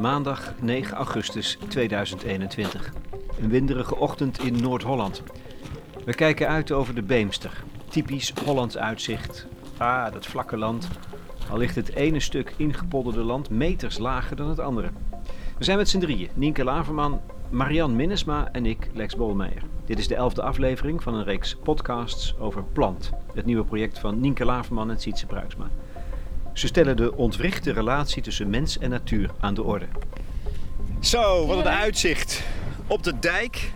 maandag 9 augustus 2021. Een winderige ochtend in Noord-Holland. We kijken uit over de Beemster. Typisch Hollands uitzicht. Ah, dat vlakke land. Al ligt het ene stuk ingepolderde land meters lager dan het andere. We zijn met z'n drieën. Nienke Laverman, Marian Minnesma en ik, Lex Bolmeijer. Dit is de elfde aflevering van een reeks podcasts over Plant. Het nieuwe project van Nienke Laverman en Sietse Bruiksma. Ze stellen de ontwrichte relatie tussen mens en natuur aan de orde. Zo, wat een uitzicht op de dijk.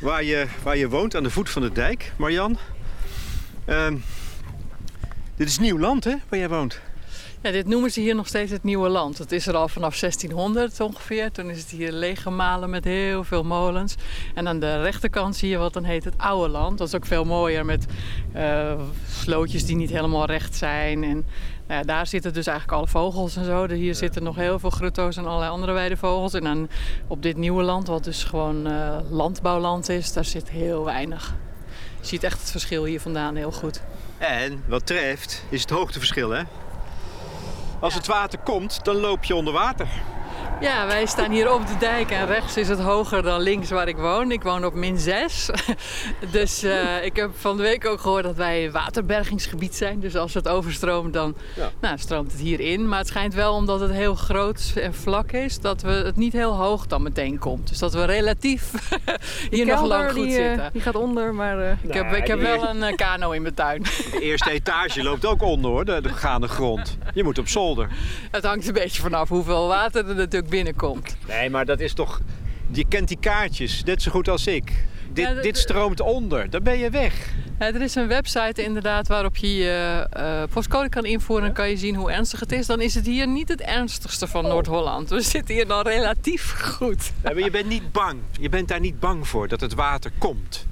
Waar je, waar je woont, aan de voet van de dijk, Marian. Ehm, dit is nieuw land, hè, waar jij woont? Ja, dit noemen ze hier nog steeds het Nieuwe Land. Het is er al vanaf 1600 ongeveer. Toen is het hier leeggemalen met heel veel molens. En aan de rechterkant zie je wat dan heet het Oude Land. Dat is ook veel mooier met uh, slootjes die niet helemaal recht zijn. En nou ja, daar zitten dus eigenlijk alle vogels en zo. Hier zitten nog heel veel grutto's en allerlei andere weidevogels. En dan op dit Nieuwe Land, wat dus gewoon uh, landbouwland is, daar zit heel weinig. Je ziet echt het verschil hier vandaan heel goed. En wat treft is het hoogteverschil, hè? Als het water komt, dan loop je onder water. Ja, wij staan hier op de dijk en rechts is het hoger dan links waar ik woon. Ik woon op min 6. Dus uh, ik heb van de week ook gehoord dat wij waterbergingsgebied zijn. Dus als het overstroomt, dan ja. nou, stroomt het hier in. Maar het schijnt wel, omdat het heel groot en vlak is, dat we het niet heel hoog dan meteen komt. Dus dat we relatief hier nog lang goed die, zitten. Die gaat onder, maar... Uh... Ik heb, ik heb wel een uh, kano in mijn tuin. De eerste etage loopt ook onder hoor, de, de gaande grond. Je moet op zolder. Het hangt een beetje vanaf hoeveel water er natuurlijk binnenkomt. Nee, maar dat is toch... Je kent die kaartjes net zo goed als ik. Dit, ja, dit stroomt onder, dan ben je weg. Ja, er is een website inderdaad waarop je je uh, postcode kan invoeren. En kan je zien hoe ernstig het is. Dan is het hier niet het ernstigste van oh. Noord-Holland. We zitten hier dan relatief goed. Maar je bent niet bang. Je bent daar niet bang voor dat het water komt.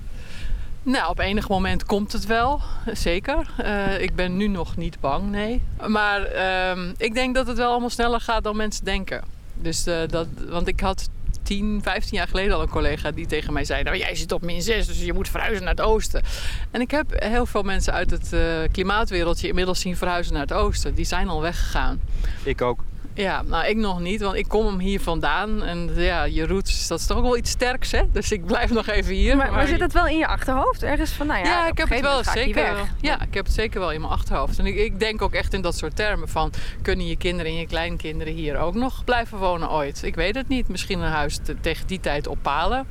Nou, op enig moment komt het wel, zeker. Uh, ik ben nu nog niet bang, nee. Maar uh, ik denk dat het wel allemaal sneller gaat dan mensen denken. Dus uh, dat, want ik had 10, 15 jaar geleden al een collega die tegen mij zei: Nou, jij zit op min 6, dus je moet verhuizen naar het oosten. En ik heb heel veel mensen uit het uh, klimaatwereldje inmiddels zien verhuizen naar het oosten. Die zijn al weggegaan. Ik ook. Ja, nou ik nog niet, want ik kom hem hier vandaan. En ja, je roots, dat is toch ook wel iets sterks, hè? Dus ik blijf nog even hier. Maar, maar zit dat wel in je achterhoofd? Ergens van, nou ja, ja ik heb het wel zeker. Wel, ja, ik heb het zeker wel in mijn achterhoofd. En ik, ik, denk ook echt in dat soort termen van... kunnen je kinderen en je kleinkinderen hier ook nog blijven wonen ooit? Ik weet het niet. Misschien een huis te, tegen die tijd oppalen.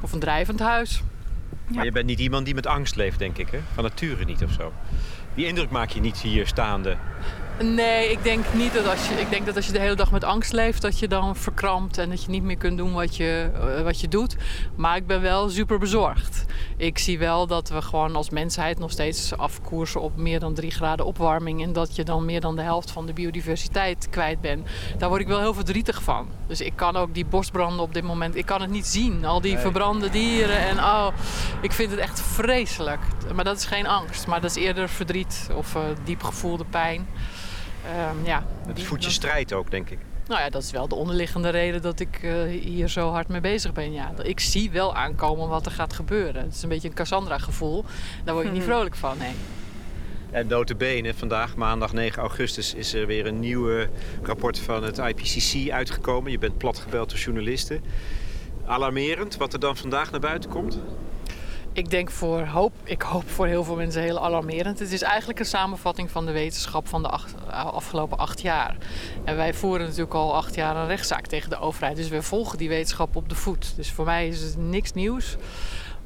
Of een drijvend huis. Maar ja. je bent niet iemand die met angst leeft, denk ik, hè? Van nature niet of zo. Die indruk maak je niet hier staande. Nee, ik denk niet dat als je, ik denk dat als je de hele dag met angst leeft, dat je dan verkrampt en dat je niet meer kunt doen wat je, uh, wat je doet. Maar ik ben wel super bezorgd. Ik zie wel dat we gewoon als mensheid nog steeds afkoersen op meer dan 3 graden opwarming en dat je dan meer dan de helft van de biodiversiteit kwijt bent. Daar word ik wel heel verdrietig van. Dus ik kan ook die bosbranden op dit moment, ik kan het niet zien. Al die nee. verbrande dieren en oh, ik vind het echt vreselijk. Maar dat is geen angst, maar dat is eerder verdriet of uh, diep gevoelde pijn. Um, ja, het voedt je strijd ook, denk ik. Nou ja, dat is wel de onderliggende reden dat ik uh, hier zo hard mee bezig ben. Ja, ik zie wel aankomen wat er gaat gebeuren. Het is een beetje een Cassandra-gevoel. Daar word je niet vrolijk van, nee. En notabene, vandaag, maandag 9 augustus, is er weer een nieuw rapport van het IPCC uitgekomen. Je bent platgebeld door journalisten. Alarmerend wat er dan vandaag naar buiten komt? Ik denk voor hoop, ik hoop voor heel veel mensen heel alarmerend. Het is eigenlijk een samenvatting van de wetenschap van de acht, afgelopen acht jaar. En wij voeren natuurlijk al acht jaar een rechtszaak tegen de overheid. Dus we volgen die wetenschap op de voet. Dus voor mij is het niks nieuws.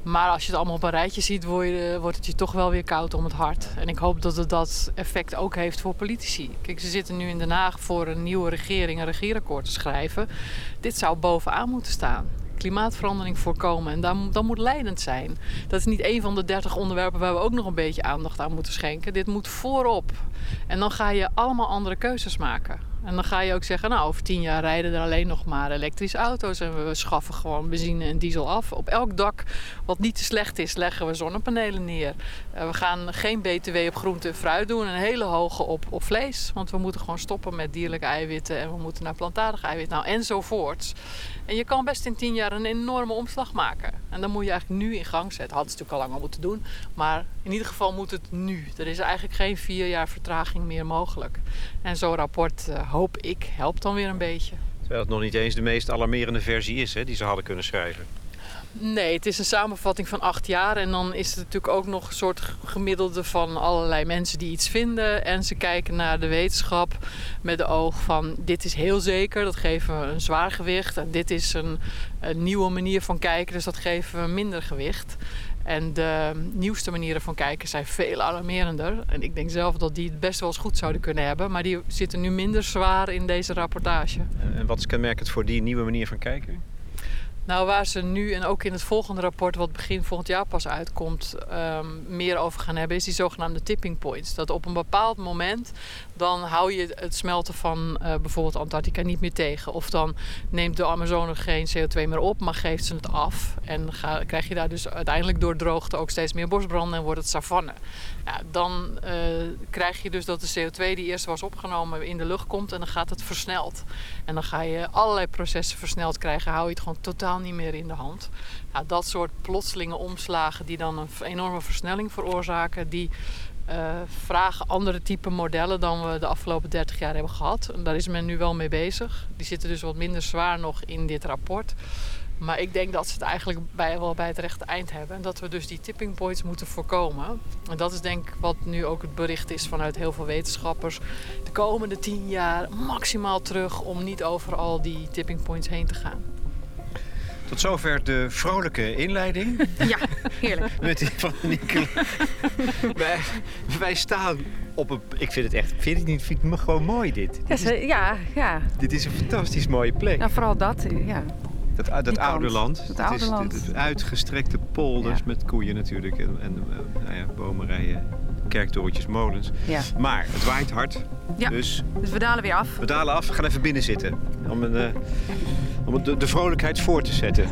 Maar als je het allemaal op een rijtje ziet, wordt het je toch wel weer koud om het hart. En ik hoop dat het dat effect ook heeft voor politici. Kijk, ze zitten nu in Den Haag voor een nieuwe regering een regeerakkoord te schrijven. Dit zou bovenaan moeten staan klimaatverandering voorkomen. En dan, dan moet leidend zijn. Dat is niet een van de dertig onderwerpen waar we ook nog een beetje aandacht aan moeten schenken. Dit moet voorop. En dan ga je allemaal andere keuzes maken. En dan ga je ook zeggen, nou, over tien jaar rijden er alleen nog maar elektrische auto's. En we schaffen gewoon benzine en diesel af. Op elk dak wat niet te slecht is, leggen we zonnepanelen neer. Uh, we gaan geen BTW op groente en fruit doen. En een hele hoge op, op vlees. Want we moeten gewoon stoppen met dierlijke eiwitten. En we moeten naar plantaardige eiwitten. Nou, enzovoorts. En je kan best in tien jaar een enorme omslag maken. En dan moet je eigenlijk nu in gang zetten. Hadden ze natuurlijk al lang al moeten doen. Maar in ieder geval moet het nu. Er is eigenlijk geen vier jaar vertraging meer mogelijk. En zo'n rapport uh, hoop ik, helpt dan weer een beetje. Terwijl het nog niet eens de meest alarmerende versie is hè, die ze hadden kunnen schrijven. Nee, het is een samenvatting van acht jaar. En dan is het natuurlijk ook nog een soort gemiddelde van allerlei mensen die iets vinden. En ze kijken naar de wetenschap met de oog van dit is heel zeker, dat geven we een zwaar gewicht. En dit is een, nieuwe manier van kijken, dus dat geven we minder gewicht. En de nieuwste manieren van kijken zijn veel alarmerender. En ik denk zelf dat die het best wel eens goed zouden kunnen hebben. Maar die zitten nu minder zwaar in deze rapportage. En wat is kenmerkend voor die nieuwe manier van kijken? Nou, waar ze nu en ook in het volgende rapport, wat begin volgend jaar pas uitkomt, um, meer over gaan hebben, is die zogenaamde tipping points. Dat op een bepaald moment, dan hou je het smelten van uh, bijvoorbeeld Antarctica niet meer tegen. Of dan neemt de Amazone geen CO2 meer op, maar geeft ze het af. En ga, krijg je daar dus uiteindelijk door droogte ook steeds meer bosbranden en wordt het savanne. Ja, dan uh, krijg je dus dat de CO2 die eerst was opgenomen in de lucht komt en dan gaat het versneld. En dan ga je allerlei processen versneld krijgen, hou je het gewoon totaal niet meer in de hand. Nou, dat soort plotselinge omslagen die dan een enorme versnelling veroorzaken, die vragen andere type modellen dan we de afgelopen 30 jaar hebben gehad. En daar is men nu wel mee bezig. Die zitten dus wat minder zwaar nog in dit rapport. Maar ik denk dat ze het eigenlijk bij, wel bij het rechte eind hebben. En dat we dus die tipping points moeten voorkomen. En dat is denk ik wat nu ook het bericht is vanuit heel veel wetenschappers. De komende tien jaar maximaal terug om niet over al die tipping points heen te gaan. Tot zover de vrolijke inleiding. Ja, heerlijk. Met die van Nicola. wij, wij staan op een... Ik vind het echt... Vind het niet? Vind ik me gewoon mooi dit. Ja, Dit is, ja, ja. dit is een fantastisch mooie plek. Nou, vooral dat, ja. Dat, dat oude land. Dat Het oude is land. Het, het uitgestrekte polders Ja. met koeien natuurlijk. En, en eh, nou ja, bomenrijen, kerktorentjes, molens. ja. Maar het waait hard. Ja. Dus Dus we dalen weer af. we dalen af. We gaan even binnen zitten. Om, een, eh, om de, de vrolijkheid voor te zetten.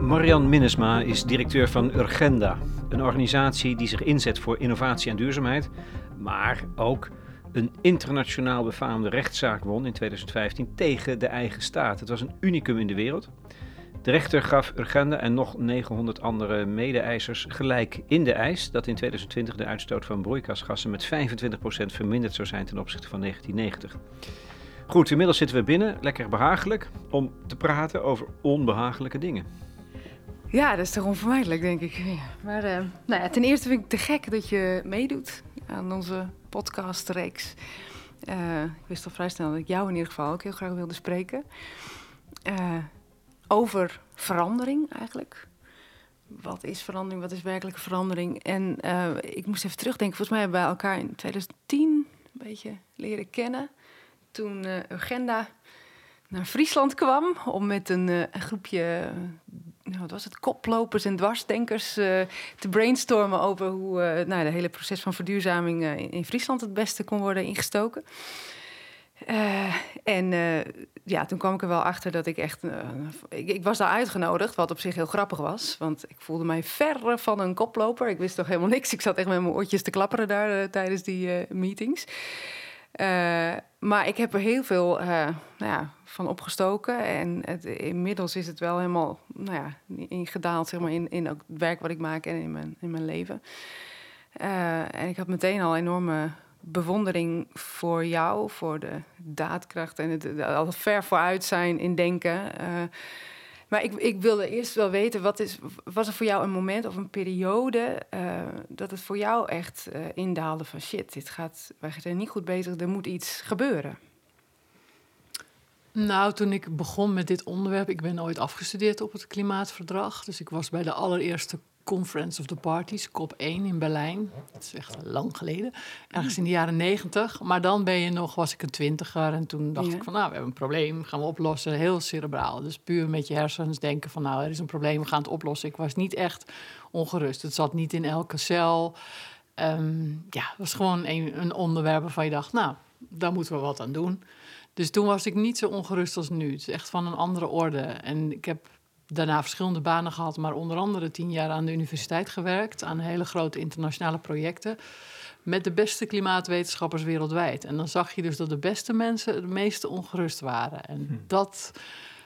Marian Minnesma is directeur van Urgenda, een organisatie die zich inzet voor innovatie en duurzaamheid, maar ook een internationaal befaamde rechtszaak won in 2015 tegen de eigen staat. Het was een unicum in de wereld. De rechter gaf Urgenda en nog 900 andere mede-eisers gelijk in de eis dat in 2020 de uitstoot van broeikasgassen met 25% verminderd zou zijn ten opzichte van 1990. Goed, inmiddels zitten we binnen, lekker behagelijk, om te praten over onbehagelijke dingen. Ja, dat is toch onvermijdelijk, denk ik. Maar eh, nou ja, ten eerste vind ik het te gek dat je meedoet aan onze podcastreeks. Eh ik wist al vrij snel dat ik jou in ieder geval ook heel graag wilde spreken. Eh, over verandering eigenlijk. Wat is verandering? Wat is werkelijke verandering? En eh, ik moest even terugdenken. Volgens mij hebben we elkaar in 2010 een beetje leren kennen. Toen Urgenda naar Friesland kwam om met een, groepje nou, wat was het, koplopers en dwarsdenkers eh, te brainstormen over hoe eh nou, de hele proces van verduurzaming eh, in, Friesland het beste kon worden ingestoken. En ja, toen kwam ik er wel achter dat ik echt. ik, was daar uitgenodigd, wat op zich heel grappig was. Want ik voelde mij verre van een koploper. Ik wist toch helemaal niks. Ik zat echt met mijn oortjes te klapperen daar tijdens die meetings. Eh, maar ik heb er heel veel eh, nou ja, van opgestoken. En het, inmiddels is het wel helemaal nou ja, ingedaald zeg maar, in, in ook het werk wat ik maak en in mijn, in mijn leven. Eh, en ik had meteen al enorme bewondering voor jou, voor de daadkracht en het, al ver vooruit zijn in denken. Maar ik, ik wilde eerst wel weten, wat is, was er voor jou een moment of een periode eh, dat het voor jou echt eh, indaalde van shit, dit gaat, wij zijn niet goed bezig, er moet iets gebeuren. Nou, toen ik begon met dit onderwerp, ik ben ooit afgestudeerd op het klimaatverdrag. Dus ik was bij de allereerste Conference of the Parties, COP1 in Berlijn. Dat is echt lang geleden, ergens in de jaren negentig. Maar dan ben je nog, was ik een twintiger en toen dacht Ja. ik van, nou, we hebben een probleem, gaan we oplossen. Heel cerebraal, dus puur met je hersens denken van, nou, er is een probleem, we gaan het oplossen. Ik was niet echt ongerust, het zat niet in elke cel. Ehm, ja, het was gewoon een, een onderwerp waarvan je dacht, nou, daar moeten we wat aan doen. Dus toen was ik niet zo ongerust als nu. Het is echt van een andere orde. En ik heb daarna verschillende banen gehad, maar onder andere tien jaar aan de universiteit gewerkt, aan hele grote internationale projecten. met de beste klimaatwetenschappers wereldwijd. En dan zag je dus dat de beste mensen het meeste ongerust waren. En Hm. dat,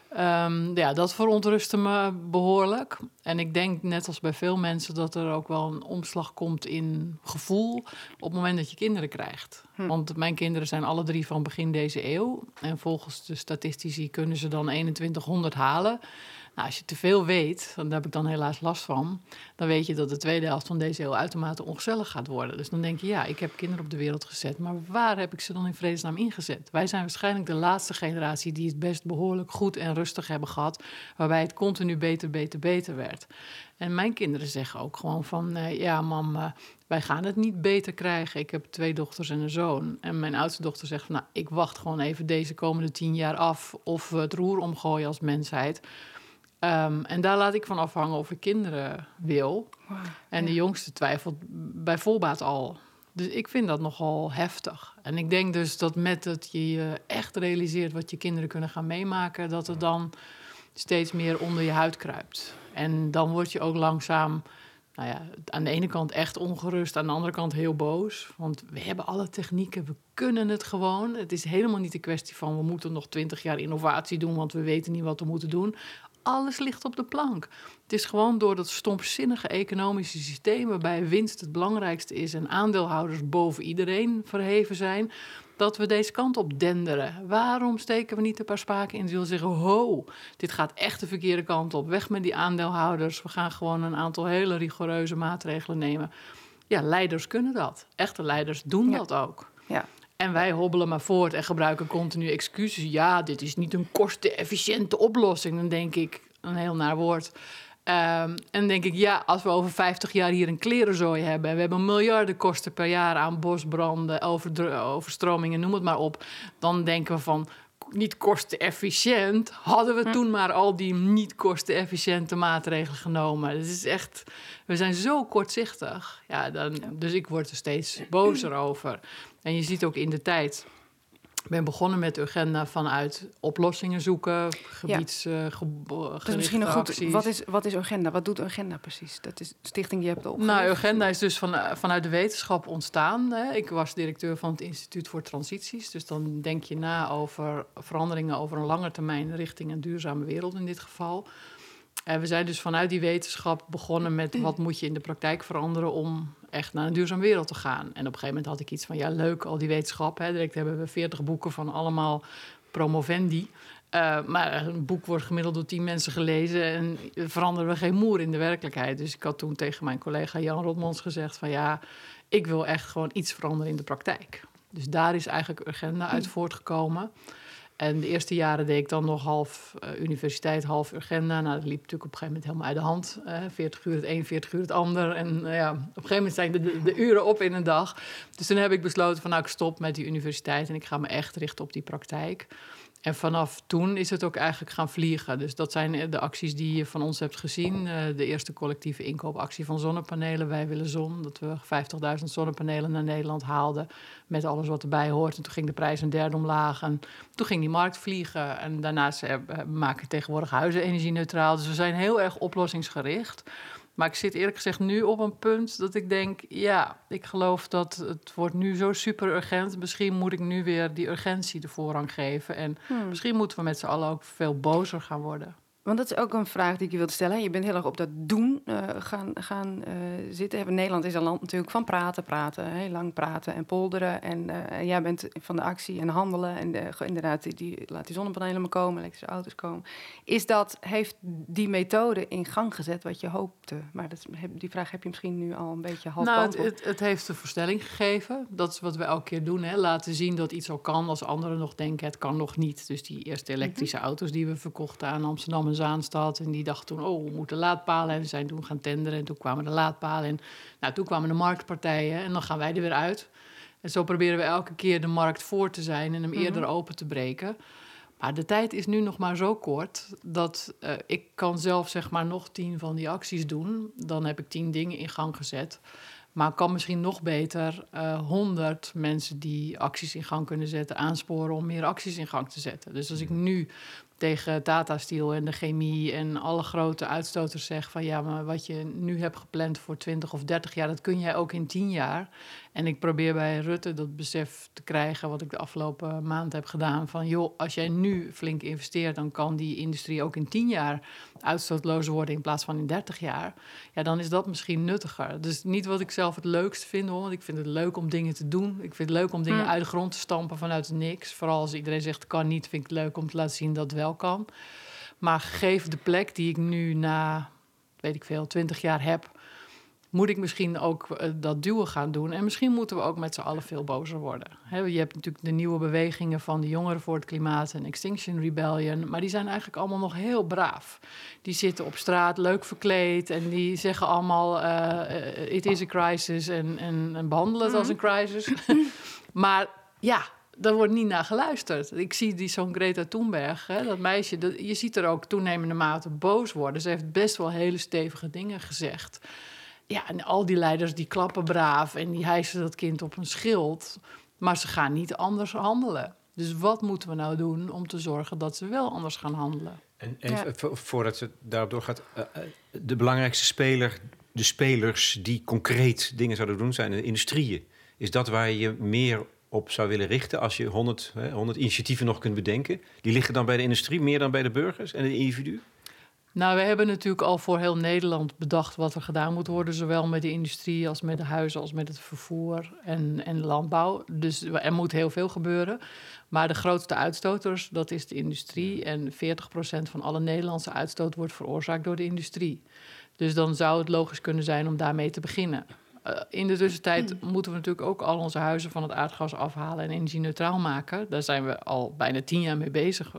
ehm, ja, dat verontrustte me behoorlijk. En ik denk, net als bij veel mensen, dat er ook wel een omslag komt in gevoel op het moment dat je kinderen krijgt. Hm. Want mijn kinderen zijn alle drie van begin deze eeuw. En volgens de statistici kunnen ze dan 2100 halen. Nou, als je te veel weet, en daar heb ik dan helaas last van, dan weet je dat de tweede helft van deze eeuw uitermate ongezellig gaat worden. Dus dan denk je, ja, ik heb kinderen op de wereld gezet, maar waar heb ik ze dan in vredesnaam ingezet? Wij zijn waarschijnlijk de laatste generatie die het best behoorlijk goed en rustig hebben gehad, waarbij het continu beter, beter, beter werd. En mijn kinderen zeggen ook gewoon van, eh, ja, mam, eh, wij gaan het niet beter krijgen. Ik heb twee dochters en een zoon. En mijn oudste dochter zegt van, nou, ik wacht gewoon even deze komende tien jaar af of we het roer omgooien als mensheid. Ehm, en daar laat ik van afhangen of ik kinderen wil. En de jongste twijfelt bij voorbaat al. Dus ik vind dat nogal heftig. En ik denk dus dat met het je je echt realiseert wat je kinderen kunnen gaan meemaken, dat het dan steeds meer onder je huid kruipt. En dan word je ook langzaam, nou ja, aan de ene kant echt ongerust, aan de andere kant heel boos. Want we hebben alle technieken, we kunnen het gewoon. Het is helemaal niet een kwestie van we moeten nog twintig jaar innovatie doen, want we weten niet wat we moeten doen. Alles ligt op de plank. Het is gewoon door dat stompzinnige economische systeem waarbij winst het belangrijkste is en aandeelhouders boven iedereen verheven zijn, dat we deze kant op denderen. Waarom steken we niet een paar spaken in en zeggen: ho, dit gaat echt de verkeerde kant op. Weg met die aandeelhouders. We gaan gewoon een aantal hele rigoureuze maatregelen nemen. Ja, leiders kunnen dat. Echte leiders doen Ja. dat ook. Ja. En wij hobbelen maar voort en gebruiken continu excuses. Ja, dit is niet een kostenefficiënte oplossing. Dan denk ik, een heel naar woord. Ehm, en denk ik, ja, als we over 50 jaar hier een klerenzooi hebben... en we hebben miljarden kosten per jaar aan bosbranden, overstromingen, noem het maar op... dan denken we van, niet kostenefficiënt... hadden we toen maar al die niet kostenefficiënte maatregelen genomen. Het is echt, we zijn zo kortzichtig. Ja, dan, Dus ik word er steeds bozer over. En je ziet ook in de tijd... Ik ben begonnen met de agenda vanuit oplossingen zoeken, gebieds, eh, is misschien nog goed. Wat is, wat is Urgenda? Wat doet Urgenda precies? Dat is de stichting die je hebt opgericht. Nou, Urgenda is dus van, vanuit de wetenschap ontstaan. Hè. Ik was directeur van het Instituut voor Transities. Dus dan denk je na over veranderingen over een lange termijn richting een duurzame wereld in dit geval. En we zijn dus vanuit die wetenschap begonnen met wat moet je in de praktijk veranderen om echt naar een duurzame wereld te gaan. En op een gegeven moment had ik iets van ja, leuk, al die wetenschap. Hè. Direct hebben we veertig boeken van allemaal promovendi. Eh, maar een boek wordt gemiddeld door tien mensen gelezen en veranderen we geen moer in de werkelijkheid. Dus ik had toen tegen mijn collega Jan Rotmans gezegd van ja, ik wil echt gewoon iets veranderen in de praktijk. Dus daar is eigenlijk Urgenda uit voortgekomen. En de eerste jaren deed ik dan nog half eh, universiteit, half Urgenda. Nou, dat liep natuurlijk op een gegeven moment helemaal uit de hand. eh 40 uur het een, 40 uur het ander. En eh, ja, op een gegeven moment zijn de, de, de uren op in een dag. Dus toen heb ik besloten van nou, ik stop met die universiteit... en ik ga me echt richten op die praktijk. En vanaf toen is het ook eigenlijk gaan vliegen. Dus dat zijn de acties die je van ons hebt gezien. Eh, de eerste collectieve inkoopactie van zonnepanelen. Wij willen zon. Dat we 50.000 zonnepanelen naar Nederland haalden. Met alles wat erbij hoort. En toen ging de prijs een derde omlaag. En toen ging die markt vliegen. En daarnaast eh, we maken tegenwoordig huizen energie-neutraal. Dus we zijn heel erg oplossingsgericht. Maar ik zit eerlijk gezegd nu op een punt dat ik denk... ja, ik geloof dat het wordt nu zo super urgent. Misschien moet ik nu weer die urgentie de voorrang geven. En Hmm. misschien moeten we met z'n allen ook veel bozer gaan worden. Want dat is ook een vraag die ik je wilde stellen. Je bent heel erg op dat doen eh, gaan, gaan eh, zitten. Nederland is een land natuurlijk van praten, praten. Heel lang praten en polderen. En eh, jij bent van de actie en handelen. En inderdaad, die, die, laat die zonnepanelen maar komen, elektrische auto's komen. Is dat, heeft die methode in gang gezet wat je hoopte? Maar dat, die vraag heb je misschien nu al een beetje half nou, het, het, het heeft een verstelling gegeven. Dat is wat we elke keer doen. Hè? Laten zien dat iets al kan als anderen nog denken het kan nog niet. Dus die eerste elektrische auto's die we verkochten aan Amsterdam en Zaanstad. En die dachten toen, oh, we moeten laadpalen. En we zijn toen gaan tenderen. En toen kwamen de laadpalen. En nou, toen kwamen de marktpartijen. En dan gaan wij er weer uit. En zo proberen we elke keer de markt voor te zijn en hem eerder open te breken. Maar de tijd is nu nog maar zo kort dat eh, ik kan zelf zeg maar nog tien van die acties doen. Dan heb ik tien dingen in gang gezet. Maar kan misschien nog beter honderd mensen die acties in gang kunnen zetten aansporen om meer acties in gang te zetten. Dus als ik nu tegen Tata Steel en de chemie en alle grote uitstoters zeg van ja, maar wat je nu hebt gepland voor 20 of 30 jaar, dat kun jij ook in 10 jaar. En ik probeer bij Rutte dat besef te krijgen, wat ik de afgelopen maand heb gedaan. Van joh, als jij nu flink investeert, dan kan die industrie ook in 10 jaar uitstootloos worden in plaats van in 30 jaar. Ja, dan is dat misschien nuttiger. Dus niet wat ik zelf het leukste vind hoor. Want ik vind het leuk om dingen te doen. Ik vind het leuk om dingen Hmm. uit de grond te stampen vanuit niks. Vooral als iedereen zegt kan niet, vind ik het leuk om te laten zien dat het wel kan. Maar geef de plek die ik nu na, weet ik veel, 20 jaar heb moet ik misschien ook eh, dat duwen gaan doen. En misschien moeten we ook met z'n allen veel bozer worden. Je hebt natuurlijk de nieuwe bewegingen van de jongeren voor het klimaat en Extinction Rebellion. Maar die zijn eigenlijk allemaal nog heel braaf. Die zitten op straat, leuk verkleed. En die zeggen allemaal: eh, It is a crisis. En, en, en behandelen het als een crisis. maar ja. Daar wordt niet naar geluisterd. Ik zie die zo'n Greta Thunberg, hè, dat meisje, dat, je ziet er ook toenemende mate boos worden. Ze heeft best wel hele stevige dingen gezegd. Ja, en al die leiders die klappen braaf en die hijsen dat kind op een schild. Maar ze gaan niet anders handelen. Dus wat moeten we nou doen om te zorgen dat ze wel anders gaan handelen? En, en Ja. vo- voordat het daarop doorgaat, eh, eh, de belangrijkste speler, de spelers die concreet dingen zouden doen, zijn de industrieën. Is dat waar je meer op zou willen richten als je 100, hè, 100 initiatieven nog kunt bedenken? Die liggen dan bij de industrie meer dan bij de burgers en de individu? Nou, we hebben natuurlijk al voor heel Nederland bedacht wat er gedaan moet worden, zowel met de industrie als met de huizen, als met het vervoer en, en landbouw. Dus er moet heel veel gebeuren. Maar de grootste uitstoters, dat is de industrie. En 40% van alle Nederlandse uitstoot wordt veroorzaakt door de industrie. Dus dan zou het logisch kunnen zijn om daarmee te beginnen. Eh, in de tussentijd moeten we natuurlijk ook al onze huizen van het aardgas afhalen en energie-neutraal maken. Daar zijn we al bijna tien jaar mee bezig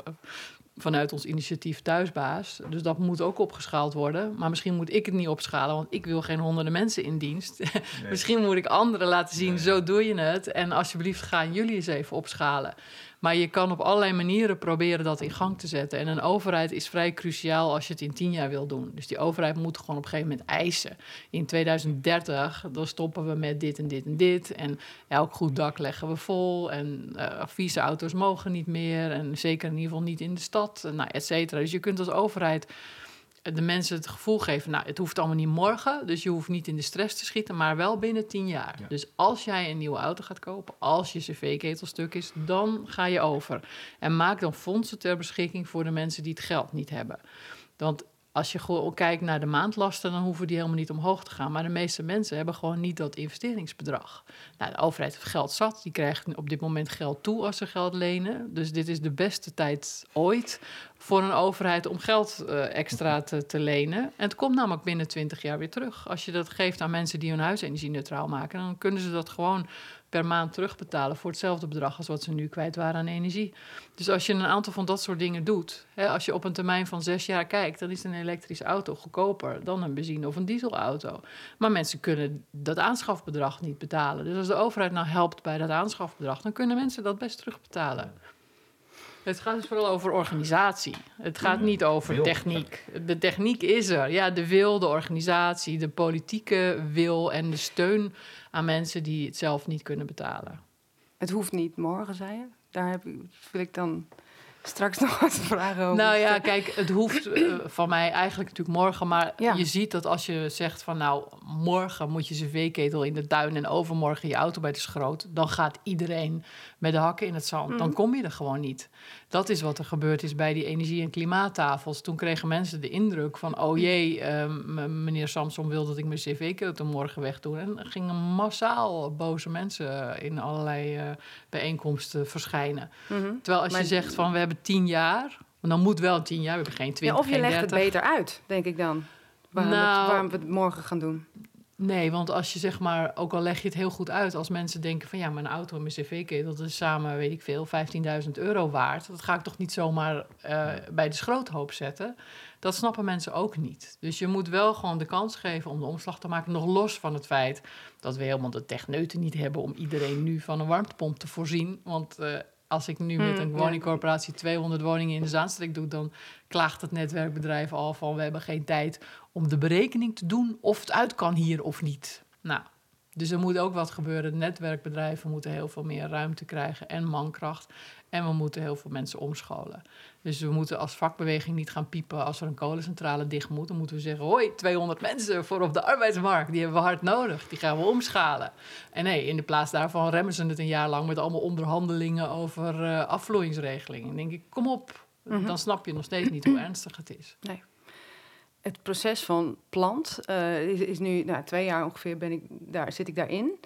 vanuit ons initiatief Thuisbaas. Dus dat moet ook opgeschaald worden. Maar misschien moet ik het niet opschalen, want ik wil geen honderden mensen in dienst. misschien moet ik anderen laten zien, zo doe je het. En alsjeblieft gaan jullie eens even opschalen. Maar je kan op allerlei manieren proberen dat in gang te zetten. En een overheid is vrij cruciaal als je het in tien jaar wil doen. Dus die overheid moet gewoon op een gegeven moment eisen. In 2030, dan stoppen we met dit en dit en dit. En elk goed dak leggen we vol. En eh vieze auto's mogen niet meer. En zeker in ieder geval niet in de stad. Nou, et cetera. Dus je kunt als overheid de mensen het gevoel geven, nou, het hoeft allemaal niet morgen, dus je hoeft niet in de stress te schieten, maar wel binnen tien jaar. Ja. Dus als jij een nieuwe auto gaat kopen, als je cv-ketel stuk is, dan ga je over. En maak dan fondsen ter beschikking voor de mensen die het geld niet hebben. Want als je gewoon kijkt naar de maandlasten, dan hoeven die helemaal niet omhoog te gaan. Maar de meeste mensen hebben gewoon niet dat investeringsbedrag. Nou, de overheid heeft geld zat. Die krijgt op dit moment geld toe als ze geld lenen. Dus dit is de beste tijd ooit voor een overheid om geld eh, extra te, te lenen. En het komt namelijk binnen 20 jaar weer terug. Als je dat geeft aan mensen die hun huis energie-neutraal maken, dan kunnen ze dat gewoon per maand terugbetalen voor hetzelfde bedrag als wat ze nu kwijt waren aan energie. Dus als je een aantal van dat soort dingen doet, hè, als je op een termijn van zes jaar kijkt, dan is een elektrische auto goedkoper dan een benzine- of een dieselauto. Maar mensen kunnen dat aanschafbedrag niet betalen. Dus als de overheid nou helpt bij dat aanschafbedrag, dan kunnen mensen dat best terugbetalen. Het gaat dus vooral over organisatie. Het gaat niet over techniek. De techniek is er. Ja, de wil, de organisatie, de politieke wil en de steun aan mensen die het zelf niet kunnen betalen. Het hoeft niet morgen, zei je. Daar heb ik, wil ik dan straks nog wat vragen over. Nou ja, kijk, het hoeft eh, van mij eigenlijk natuurlijk morgen. Maar Ja. je ziet dat als je zegt van nou, morgen moet je cv-ketel in de tuin en overmorgen je auto bij de schroot. Dan gaat iedereen met de hakken in het zand. Dan kom je er gewoon niet. Dat is wat er gebeurd is bij die energie- en klimaattafels. Toen kregen mensen de indruk van oh jee, eh, m- meneer Samson wil dat ik mijn cv-ketel morgen wegdoe. En er gingen massaal boze mensen in allerlei eh, bijeenkomsten verschijnen. Mhm. Terwijl als Maar- je zegt van we hebben tien jaar, want dan moet wel tien jaar, we hebben geen ja, twintig, of je legt het 30. beter uit, denk ik dan. Waarom, Nou- het, waarom we het morgen gaan doen. Nee, want als je zeg maar, ook al leg je het heel goed uit, als mensen denken van ja, mijn auto en mijn cv-ketel, dat is samen, weet ik veel, 15.000 euro waard. Dat ga ik toch niet zomaar eh, bij de schroothoop zetten. Dat snappen mensen ook niet. Dus je moet wel gewoon de kans geven om de omslag te maken, nog los van het feit dat we helemaal de techneuten niet hebben om iedereen nu van een warmtepomp te voorzien. Want eh, als ik nu met Hmm, een woningcorporatie 200 woningen in de Zaanstreek doe, dan klaagt het netwerkbedrijf al van we hebben geen tijd om de berekening te doen of het uit kan hier of niet. Nou, Dus er moet ook wat gebeuren. Netwerkbedrijven moeten heel veel meer ruimte krijgen en mankracht. En we moeten heel veel mensen omscholen. Dus we moeten als vakbeweging niet gaan piepen als er een kolencentrale dicht moet. Dan moeten we zeggen: hoi, 200 mensen voor op de arbeidsmarkt. Die hebben we hard nodig. Die gaan we omschalen. En nee, in de plaats daarvan remmen ze het een jaar lang met allemaal onderhandelingen over uh, afvloeingsregelingen. Dan denk ik: kom op. Mhm. Dan snap je nog steeds niet hoe ernstig het is. Nee. Het proces van plant eh, is, nu nou, twee jaar ongeveer ben ik daar, zit ik daarin.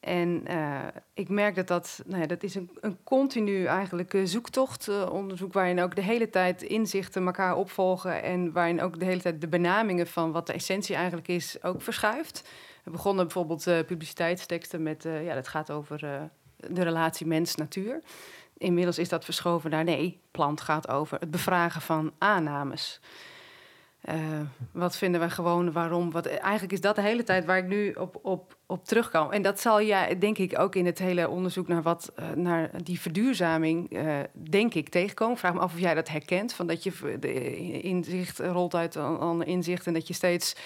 En eh, ik merk dat dat, nou ja, dat is een, een continu eigenlijk eh, zoektocht, eh, onderzoek waarin ook de hele tijd inzichten elkaar opvolgen en waarin ook de hele tijd de benamingen van wat de essentie eigenlijk is ook verschuift. We begonnen bijvoorbeeld publiciteitsteksten met, ja, dat gaat over de relatie mens-natuur. Inmiddels is dat verschoven naar nee, plant gaat over het bevragen van aannames. Eh, wat vinden we gewoon, waarom? Wat, eigenlijk is dat de hele tijd waar ik nu op, op, op terugkom. En dat zal jij, denk ik, ook in het hele onderzoek naar, wat, eh, naar die verduurzaming, eh, denk ik, tegenkomen. Vraag me af of jij dat herkent, van dat je inzicht rolt uit een inzicht en dat je steeds...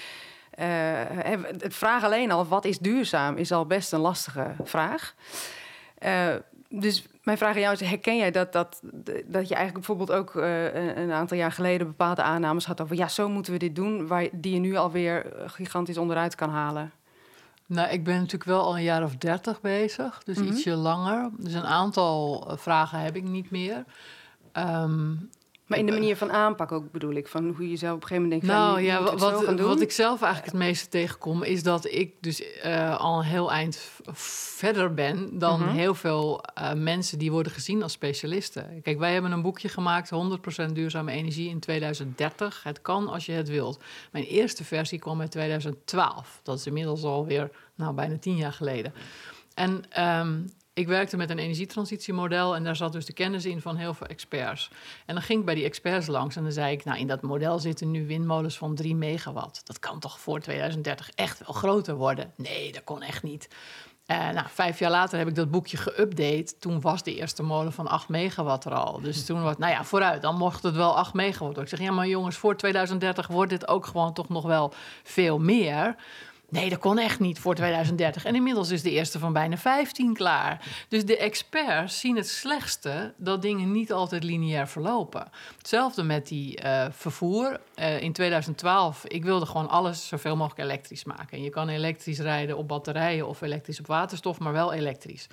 het vraag alleen al, wat is duurzaam, is al best een lastige vraag. Dus mijn vraag aan jou is: herken jij dat, dat, dat je eigenlijk bijvoorbeeld ook eh, een, aantal jaar geleden bepaalde aannames had over ja, zo moeten we dit doen, waar, die je nu alweer eh, gigantisch onderuit kan halen? Nou, ik ben natuurlijk wel al een jaar of dertig bezig, dus Mhm. ietsje langer. Dus een aantal eh, vragen heb ik niet meer. Ehm, Maar in de manier van aanpak ook bedoel ik, van hoe je zelf op een gegeven moment denkt: nou je ja, wat, wat, ik zelf eigenlijk het meeste tegenkom, is dat ik dus eh, al een heel eind verder ben dan Mhm. heel veel eh, mensen die worden gezien als specialisten. Kijk, wij hebben een boekje gemaakt, 100% duurzame energie in 2030. Het kan als je het wilt. Mijn eerste versie kwam uit 2012. Dat is inmiddels alweer nou, bijna tien jaar geleden. En ehm, ik werkte met een energietransitiemodel en daar zat dus de kennis in van heel veel experts. En dan ging ik bij die experts langs en dan zei ik, nou in dat model zitten nu windmolens van 3 megawatt. Dat kan toch voor 2030 echt wel groter worden? Nee, dat kon echt niet. Eh, nou, vijf jaar later heb ik dat boekje geüpdate. Toen was de eerste molen van 8 megawatt er al. Dus toen was, nou ja, vooruit, dan mocht het wel 8 megawatt. worden. Ik zeg, ja, maar jongens, voor 2030 wordt dit ook gewoon toch nog wel veel meer. Nee, dat kon echt niet voor 2030. En inmiddels is de eerste van bijna 15 klaar. Dus de experts zien het slechtste dat dingen niet altijd lineair verlopen. Hetzelfde met die eh, vervoer. Eh, in 2012, ik wilde gewoon alles zoveel mogelijk elektrisch maken. En je kan elektrisch rijden op batterijen of elektrisch op waterstof, maar wel elektrisch.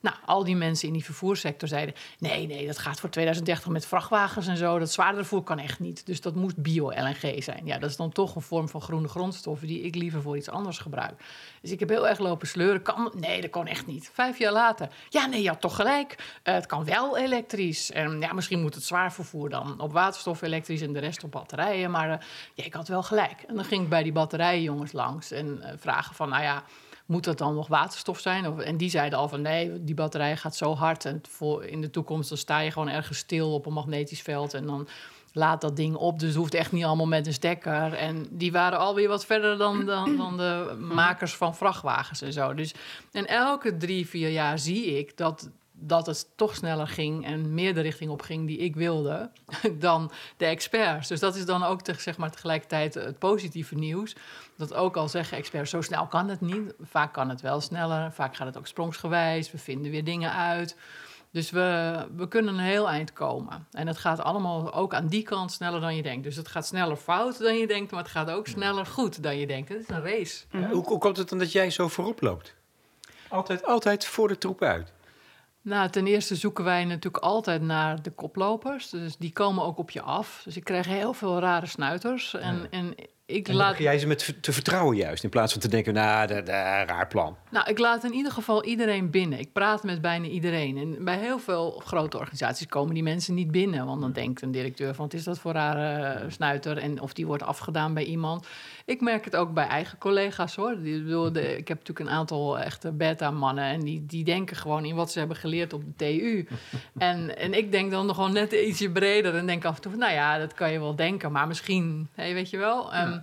Nou, al die mensen in die vervoerssector zeiden: nee, nee, dat gaat voor 2030 met vrachtwagens en zo. Dat zwaardere vervoer kan echt niet. Dus dat moest bio-LNG zijn. Ja, dat is dan toch een vorm van groene grondstoffen die ik liever voor iets anders gebruik. Dus ik heb heel erg lopen sleuren. Kan, nee, dat kan echt niet. Vijf jaar later. Ja, nee, je had toch gelijk. Eh, het kan wel elektrisch. En ja, misschien moet het zwaar vervoer dan op waterstof elektrisch en de rest op batterijen. Maar eh, ja, ik had wel gelijk. En dan ging ik bij die batterijenjongens langs en eh, vragen van, nou ja moet dat dan nog waterstof zijn? Of, en die zeiden al van nee, die batterij gaat zo hard. En voor in de toekomst dan sta je gewoon ergens stil op een magnetisch veld. En dan laat dat ding op. Dus het hoeft echt niet allemaal met een stekker. En die waren alweer wat verder dan, dan, dan de makers van vrachtwagens en zo. Dus, en elke drie, vier jaar zie ik dat, dat het toch sneller ging en meer de richting op ging die ik wilde dan de experts. Dus dat is dan ook te, zeg maar, tegelijkertijd het positieve nieuws. Dat ook al zeggen experts, zo snel kan het niet. Vaak kan het wel sneller, vaak gaat het ook sprongsgewijs. We vinden weer dingen uit. Dus we, we kunnen een heel eind komen. En het gaat allemaal ook aan die kant sneller dan je denkt. Dus het gaat sneller fout dan je denkt, maar het gaat ook sneller goed dan je denkt. Het is een race. Ja, hoe, hoe komt het dan dat jij zo voorop loopt? Altijd, altijd voor de troepen uit. Nou, ten eerste zoeken wij natuurlijk altijd naar de koplopers. Dus die komen ook op je af. Dus ik krijg heel veel rare snuiters. En, en ik En laat. jij ze met te vertrouwen juist. In plaats van te denken, nou, dat raar plan. Nou, ik laat in ieder geval iedereen binnen. Ik praat met bijna iedereen. En bij heel veel grote organisaties komen die mensen niet binnen. Want dan denkt een directeur van, wat is dat voor rare snuiter? En of die wordt afgedaan bij iemand. Ik merk het ook bij eigen collega's hoor. Ik bedoel, de, ik heb natuurlijk een aantal echte beta-mannen. En die, die denken gewoon in wat ze hebben geleerd op de TU. en, en ik denk dan nog gewoon net ietsje breder. En denk af en toe van, nou ja, dat kan je wel denken. Maar misschien, hey, weet je wel... Ehm,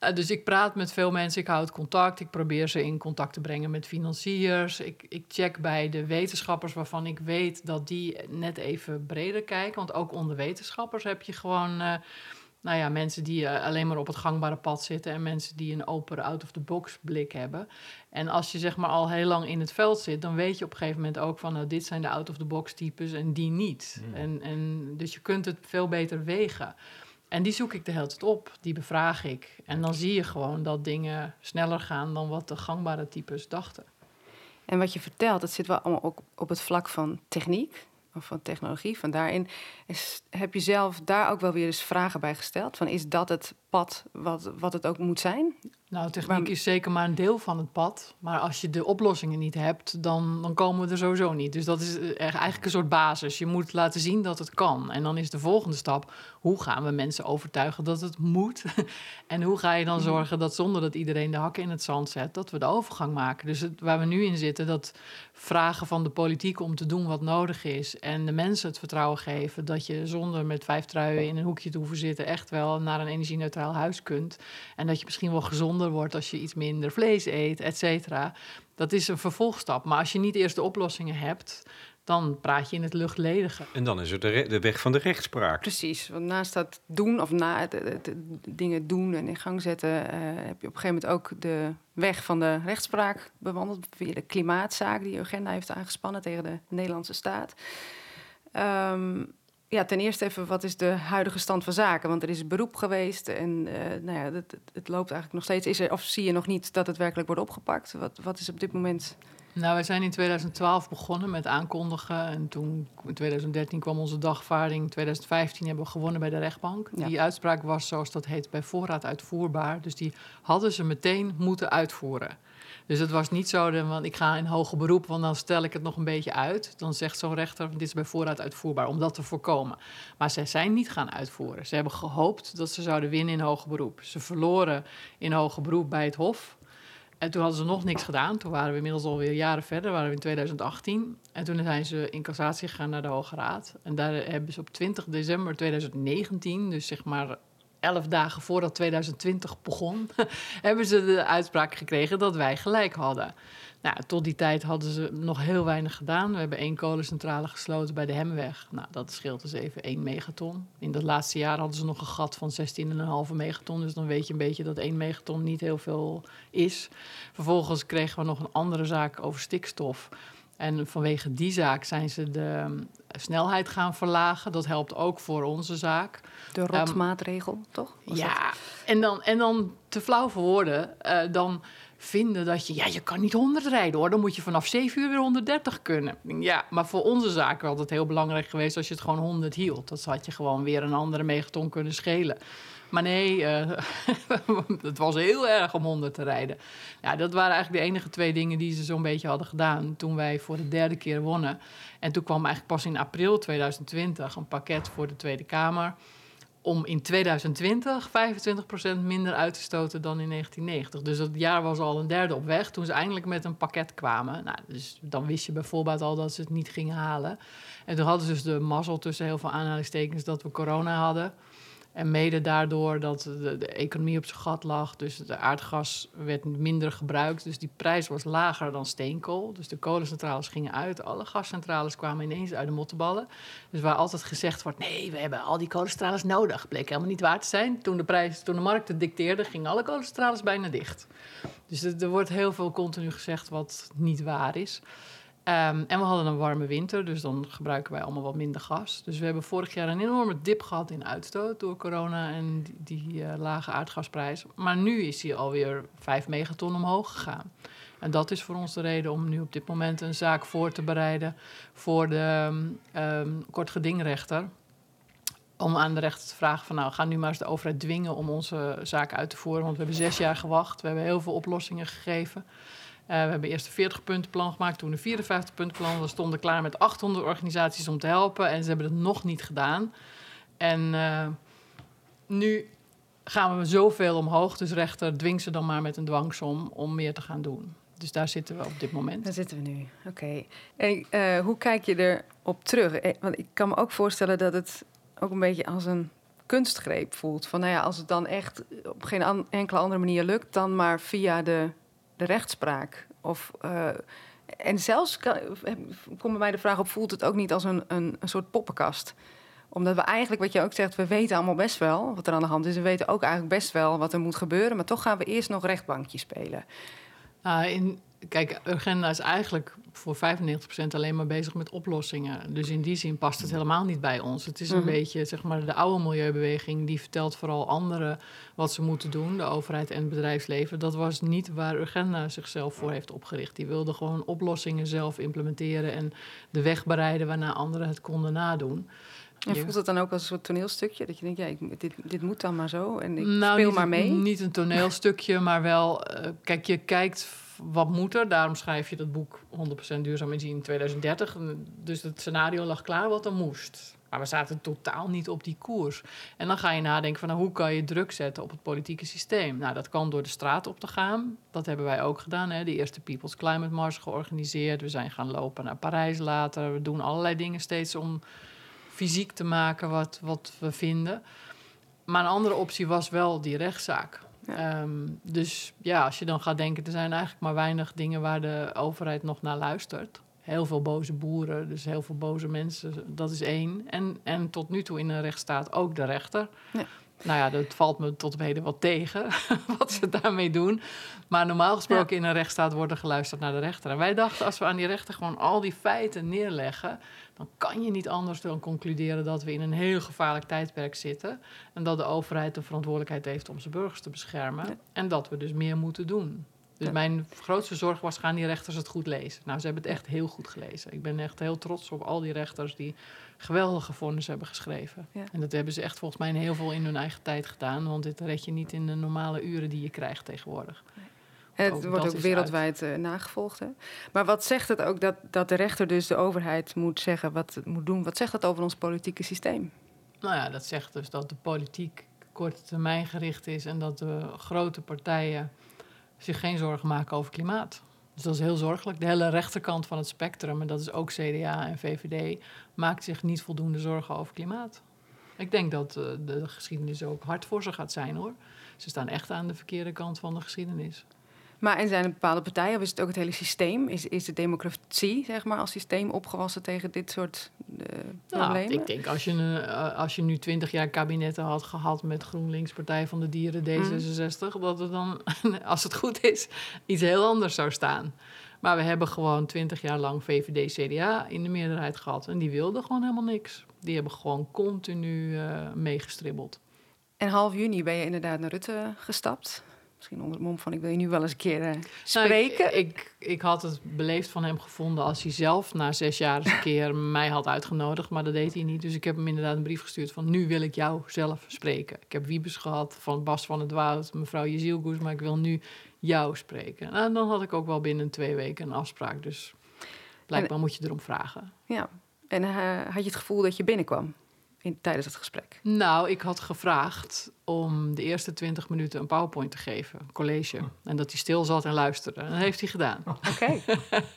uh, dus ik praat met veel mensen, ik houd contact. Ik probeer ze in contact te brengen met financiers. Ik, ik check bij de wetenschappers waarvan ik weet dat die net even breder kijken. Want ook onder wetenschappers heb je gewoon uh, nou ja, mensen die eh, alleen maar op het gangbare pad zitten en mensen die een open out-of-the-box blik hebben. En als je zeg maar al heel lang in het veld zit, dan weet je op een gegeven moment ook van nou, dit zijn de out-of-the-box types en die niet. Hmm. En, en, dus je kunt het veel beter wegen. En die zoek ik de hele tijd op, die bevraag ik. En dan zie je gewoon dat dingen sneller gaan dan wat de gangbare types dachten. En wat je vertelt, dat zit wel allemaal ook op het vlak van techniek of van technologie. Van daarin is, heb je zelf daar ook wel weer eens vragen bij gesteld. Van is dat het pad wat, wat het ook moet zijn? Nou, techniek Maar- is zeker maar een deel van het pad. Maar als je de oplossingen niet hebt, dan, dan komen we er sowieso niet. Dus dat is eh, eigenlijk een soort basis. Je moet laten zien dat het kan. En dan is de volgende stap, hoe gaan we mensen overtuigen dat het moet? en hoe ga je dan zorgen dat zonder dat iedereen de hakken in het zand zet, dat we de overgang maken? Dus het, waar we nu in zitten, dat vragen van de politiek om te doen wat nodig is. En de mensen het vertrouwen geven dat je zonder met vijf truien in een hoekje te hoeven zitten, echt wel naar een energie-neutraal huis kunt. En dat je misschien wel gezonder wordt als je iets minder vlees eet, et cetera. Dat is een vervolgstap. Maar als je niet eerst de oplossingen hebt, dan praat je in het luchtledige. En dan is er de, de weg van de rechtspraak. Precies, want naast dat doen of na het, het- het dingen doen en in gang zetten, eh, heb je op een gegeven moment ook de weg van de rechtspraak bewandeld via de klimaatzaak die Urgenda heeft aangespannen tegen de Nederlandse staat. Ehm, ja, ten eerste even, wat is de huidige stand van zaken? Want er is beroep geweest en eh, nou ja, het, het, loopt eigenlijk nog steeds. Is er, of zie je nog niet dat het werkelijk wordt opgepakt? Wat, wat is op dit moment? Nou, wij zijn in 2012 begonnen met aankondigen. En toen, in 2013 kwam onze dagvaarding. In 2015 hebben we gewonnen bij de rechtbank. Ja. Die uitspraak was, zoals dat heet, bij voorraad uitvoerbaar. Dus die hadden ze meteen moeten uitvoeren. Dus het was niet zo, dat- want ik ga in hoger beroep, want dan stel ik het nog een beetje uit. Dan zegt zo'n rechter, dit is bij voorraad uitvoerbaar, om dat te voorkomen. Maar zij zijn niet gaan uitvoeren. Ze hebben gehoopt dat ze zouden winnen in hoger beroep. Ze verloren in hoger beroep bij het Hof. En toen hadden ze nog niks gedaan. Toen waren we inmiddels alweer jaren verder, waren we in 2018. En toen zijn ze in cassatie gegaan naar de Hoge Raad. En daar hebben ze op 20 december 2019, dus zeg maar elf dagen voordat 2020 begon, hebben ze de uitspraak gekregen dat wij gelijk hadden. Nou, tot die tijd hadden ze nog heel weinig gedaan. We hebben één kolencentrale gesloten bij de Hemweg. Nou, dat scheelt dus even 1 megaton. In dat laatste jaar hadden ze nog een gat van 16,5 megaton. Dus dan weet je een beetje dat 1 megaton niet heel veel is. Vervolgens kregen we nog een andere zaak over stikstof. En vanwege die zaak zijn ze de um, snelheid gaan verlagen. Dat helpt ook voor onze zaak. De rotmaatregel, toch? Was dat? Ja, en dan, en dan te flauw voor woorden, eh, dan vinden dat je, ja, je kan niet 100 rijden hoor, dan moet je vanaf 7 uur weer 130 kunnen. Ja, maar voor onze zaak was het heel belangrijk geweest als je het gewoon 100 hield. Dat had je gewoon weer een andere megaton kunnen schelen. Maar nee, eh, het was heel erg om 100 te rijden. Ja, dat waren eigenlijk de enige twee dingen die ze zo'n beetje hadden gedaan toen wij voor de derde keer wonnen. En toen kwam eigenlijk pas in april 2020 een pakket voor de Tweede Kamer om in 2020 25% minder uit te stoten dan in 1990. Dus dat jaar was al een derde op weg toen ze eindelijk met een pakket kwamen. Nou, dus dan wist je bijvoorbeeld al dat ze het niet gingen halen. En toen hadden ze dus de mazzel tussen heel veel aanhalingstekens dat we corona hadden. En mede daardoor dat de, economie op zijn gat lag. Dus de aardgas werd minder gebruikt. Dus die prijs was lager dan steenkool. Dus de kolencentrales gingen uit. Alle gascentrales kwamen ineens uit de mottenballen. Dus waar altijd gezegd wordt... nee, we hebben al die kolencentrales nodig. Bleek helemaal niet waar te zijn. Toen de, prijs, toen de markt het dicteerde, gingen alle kolencentrales bijna dicht. Dus er wordt heel veel continu gezegd wat niet waar is. Um, en we hadden een warme winter, dus dan gebruiken wij allemaal wat minder gas. Dus we hebben vorig jaar een enorme dip gehad in uitstoot door corona en die, die uh, lage aardgasprijs. Maar nu is die alweer 5 megaton omhoog gegaan. En dat is voor ons de reden om nu op dit moment een zaak voor te bereiden voor de um, kortgedingrechter. Om aan de rechter te vragen van nou, ga nu maar eens de overheid dwingen om onze zaak uit te voeren. Want we hebben zes jaar gewacht, we hebben heel veel oplossingen gegeven. Uh, we hebben eerst een 40-puntenplan gemaakt, toen een 54-puntenplan. We stonden klaar met 800 organisaties om te helpen en ze hebben het nog niet gedaan. En uh, nu gaan we zoveel omhoog, dus rechter dwing ze dan maar met een dwangsom om meer te gaan doen. Dus daar zitten we op dit moment. Daar zitten we nu, oké. Okay. Uh, hoe kijk je erop terug? Want ik kan me ook voorstellen dat het ook een beetje als een kunstgreep voelt. Van nou ja, als het dan echt op geen enkele andere manier lukt, dan maar via de de rechtspraak. Of, uh, en zelfs komt bij mij de vraag op: voelt het ook niet als een, een, soort poppenkast? Omdat we eigenlijk, wat je ook zegt, we weten allemaal best wel wat er aan de hand is. We weten ook eigenlijk best wel wat er moet gebeuren. Maar toch gaan we eerst nog rechtbankje spelen. Uh, in, kijk, Urgenda is eigenlijk voor 95% alleen maar bezig met oplossingen. Dus in die zin past het helemaal niet bij ons. Het is een mm -hmm. beetje, zeg maar, de oude milieubeweging... die vertelt vooral anderen wat ze moeten doen, de overheid en het bedrijfsleven. Dat was niet waar Urgenda zichzelf voor heeft opgericht. Die wilde gewoon oplossingen zelf implementeren... en de weg bereiden waarna anderen het konden nadoen. En voelt het dan ook als een soort toneelstukje? Dat je denkt, ja, ik, dit, dit moet dan maar zo en ik nou, speel maar mee? Niet een toneelstukje, maar wel... Uh, kijk, je kijkt wat moet er. Daarom schrijf je dat boek 100% duurzaam energie in 2030. Dus het scenario lag klaar wat er moest. Maar we zaten totaal niet op die koers. En dan ga je nadenken van nou, hoe kan je druk zetten op het politieke systeem. Nou, dat kan door de straat op te gaan. Dat hebben wij ook gedaan. Hè? De eerste People's Climate Mars georganiseerd. We zijn gaan lopen naar Parijs later. We doen allerlei dingen steeds om fysiek te maken wat, wat we vinden. Maar een andere optie was wel die rechtszaak. Ja. Um, dus ja, als je dan gaat denken, er zijn eigenlijk maar weinig dingen waar de overheid nog naar luistert. Heel veel boze boeren, dus heel veel boze mensen, dat is één. En, en tot nu toe in een rechtsstaat ook de rechter. Ja. Nou ja, dat valt me tot op heden wat tegen, wat ze daarmee doen. Maar normaal gesproken ja. in een rechtsstaat wordt er geluisterd naar de rechter. En wij dachten, als we aan die rechter gewoon al die feiten neerleggen... dan kan je niet anders dan concluderen dat we in een heel gevaarlijk tijdperk zitten... en dat de overheid de verantwoordelijkheid heeft om zijn burgers te beschermen... Ja. en dat we dus meer moeten doen. Dus ja. mijn grootste zorg was, gaan die rechters het goed lezen? Nou, ze hebben het echt heel goed gelezen. Ik ben echt heel trots op al die rechters die geweldige vonnis hebben geschreven. Ja. En dat hebben ze echt volgens mij heel veel in hun eigen tijd gedaan. Want dit red je niet in de normale uren die je krijgt tegenwoordig. Nee. Het wordt ook wereldwijd uh, nagevolgd. Hè? Maar wat zegt het ook dat, dat de rechter dus de overheid moet zeggen wat het moet doen? Wat zegt dat over ons politieke systeem? Nou ja, dat zegt dus dat de politiek korte termijn gericht is... en dat de grote partijen zich geen zorgen maken over klimaat. Dus dat is heel zorgelijk. De hele rechterkant van het spectrum, en dat is ook CDA en VVD, maakt zich niet voldoende zorgen over klimaat. Ik denk dat uh, de geschiedenis ook hard voor ze gaat zijn hoor. Ze staan echt aan de verkeerde kant van de geschiedenis. Maar en zijn er bepaalde partijen, of is het ook het hele systeem? Is, is de democratie, zeg maar, als systeem opgewassen tegen dit soort uh, problemen? Nou, ik denk als je, uh, als je nu twintig jaar kabinetten had gehad met GroenLinks, Partij van de Dieren, D66, mm. dat er dan, als het goed is, iets heel anders zou staan. Maar we hebben gewoon twintig jaar lang VVD, CDA in de meerderheid gehad. En die wilden gewoon helemaal niks. Die hebben gewoon continu uh, meegestribbeld. En half juni ben je inderdaad naar Rutte gestapt. Misschien onder het mom van ik wil je nu wel eens een keer uh, spreken. Nou, ik, ik, ik, had het beleefd van hem gevonden als hij zelf na zes jaar eens een keer mij had uitgenodigd. Maar dat deed hij niet. Dus ik heb hem inderdaad een brief gestuurd van nu wil ik jou zelf spreken. Ik heb Wiebes gehad van Bas van het Woud, mevrouw Jezielgoes, maar ik wil nu jou spreken. Nou, dan had ik ook wel binnen twee weken een afspraak. Dus blijkbaar en, moet je erom vragen. Ja, en uh, had je het gevoel dat je binnenkwam? In, tijdens het gesprek? Nou, ik had gevraagd om de eerste twintig minuten een PowerPoint te geven, een college. En dat hij stil zat en luisterde. En dat heeft hij gedaan. Oké. Okay.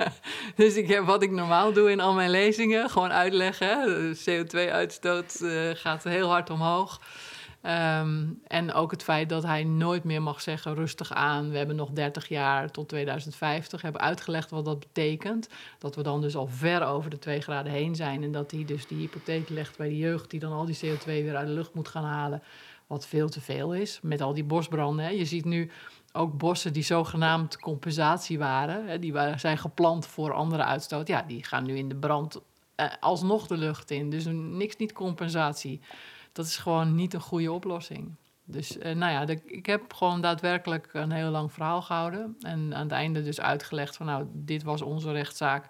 dus ik heb wat ik normaal doe in al mijn lezingen, gewoon uitleggen. De CO2-uitstoot uh, gaat heel hard omhoog. Um, en ook het feit dat hij nooit meer mag zeggen rustig aan. We hebben nog 30 jaar tot 2050. Hebben uitgelegd wat dat betekent. Dat we dan dus al ver over de 2 graden heen zijn. En dat hij dus die hypotheek legt bij de jeugd die dan al die CO2 weer uit de lucht moet gaan halen. Wat veel te veel is. Met al die bosbranden. Hè. Je ziet nu ook bossen die zogenaamd compensatie waren. Hè, die zijn geplant voor andere uitstoot. Ja, die gaan nu in de brand eh, alsnog de lucht in. Dus niks niet compensatie dat is gewoon niet een goede oplossing. Dus uh, nou ja, ik heb gewoon daadwerkelijk een heel lang verhaal gehouden. En aan het einde dus uitgelegd van nou, dit was onze rechtszaak.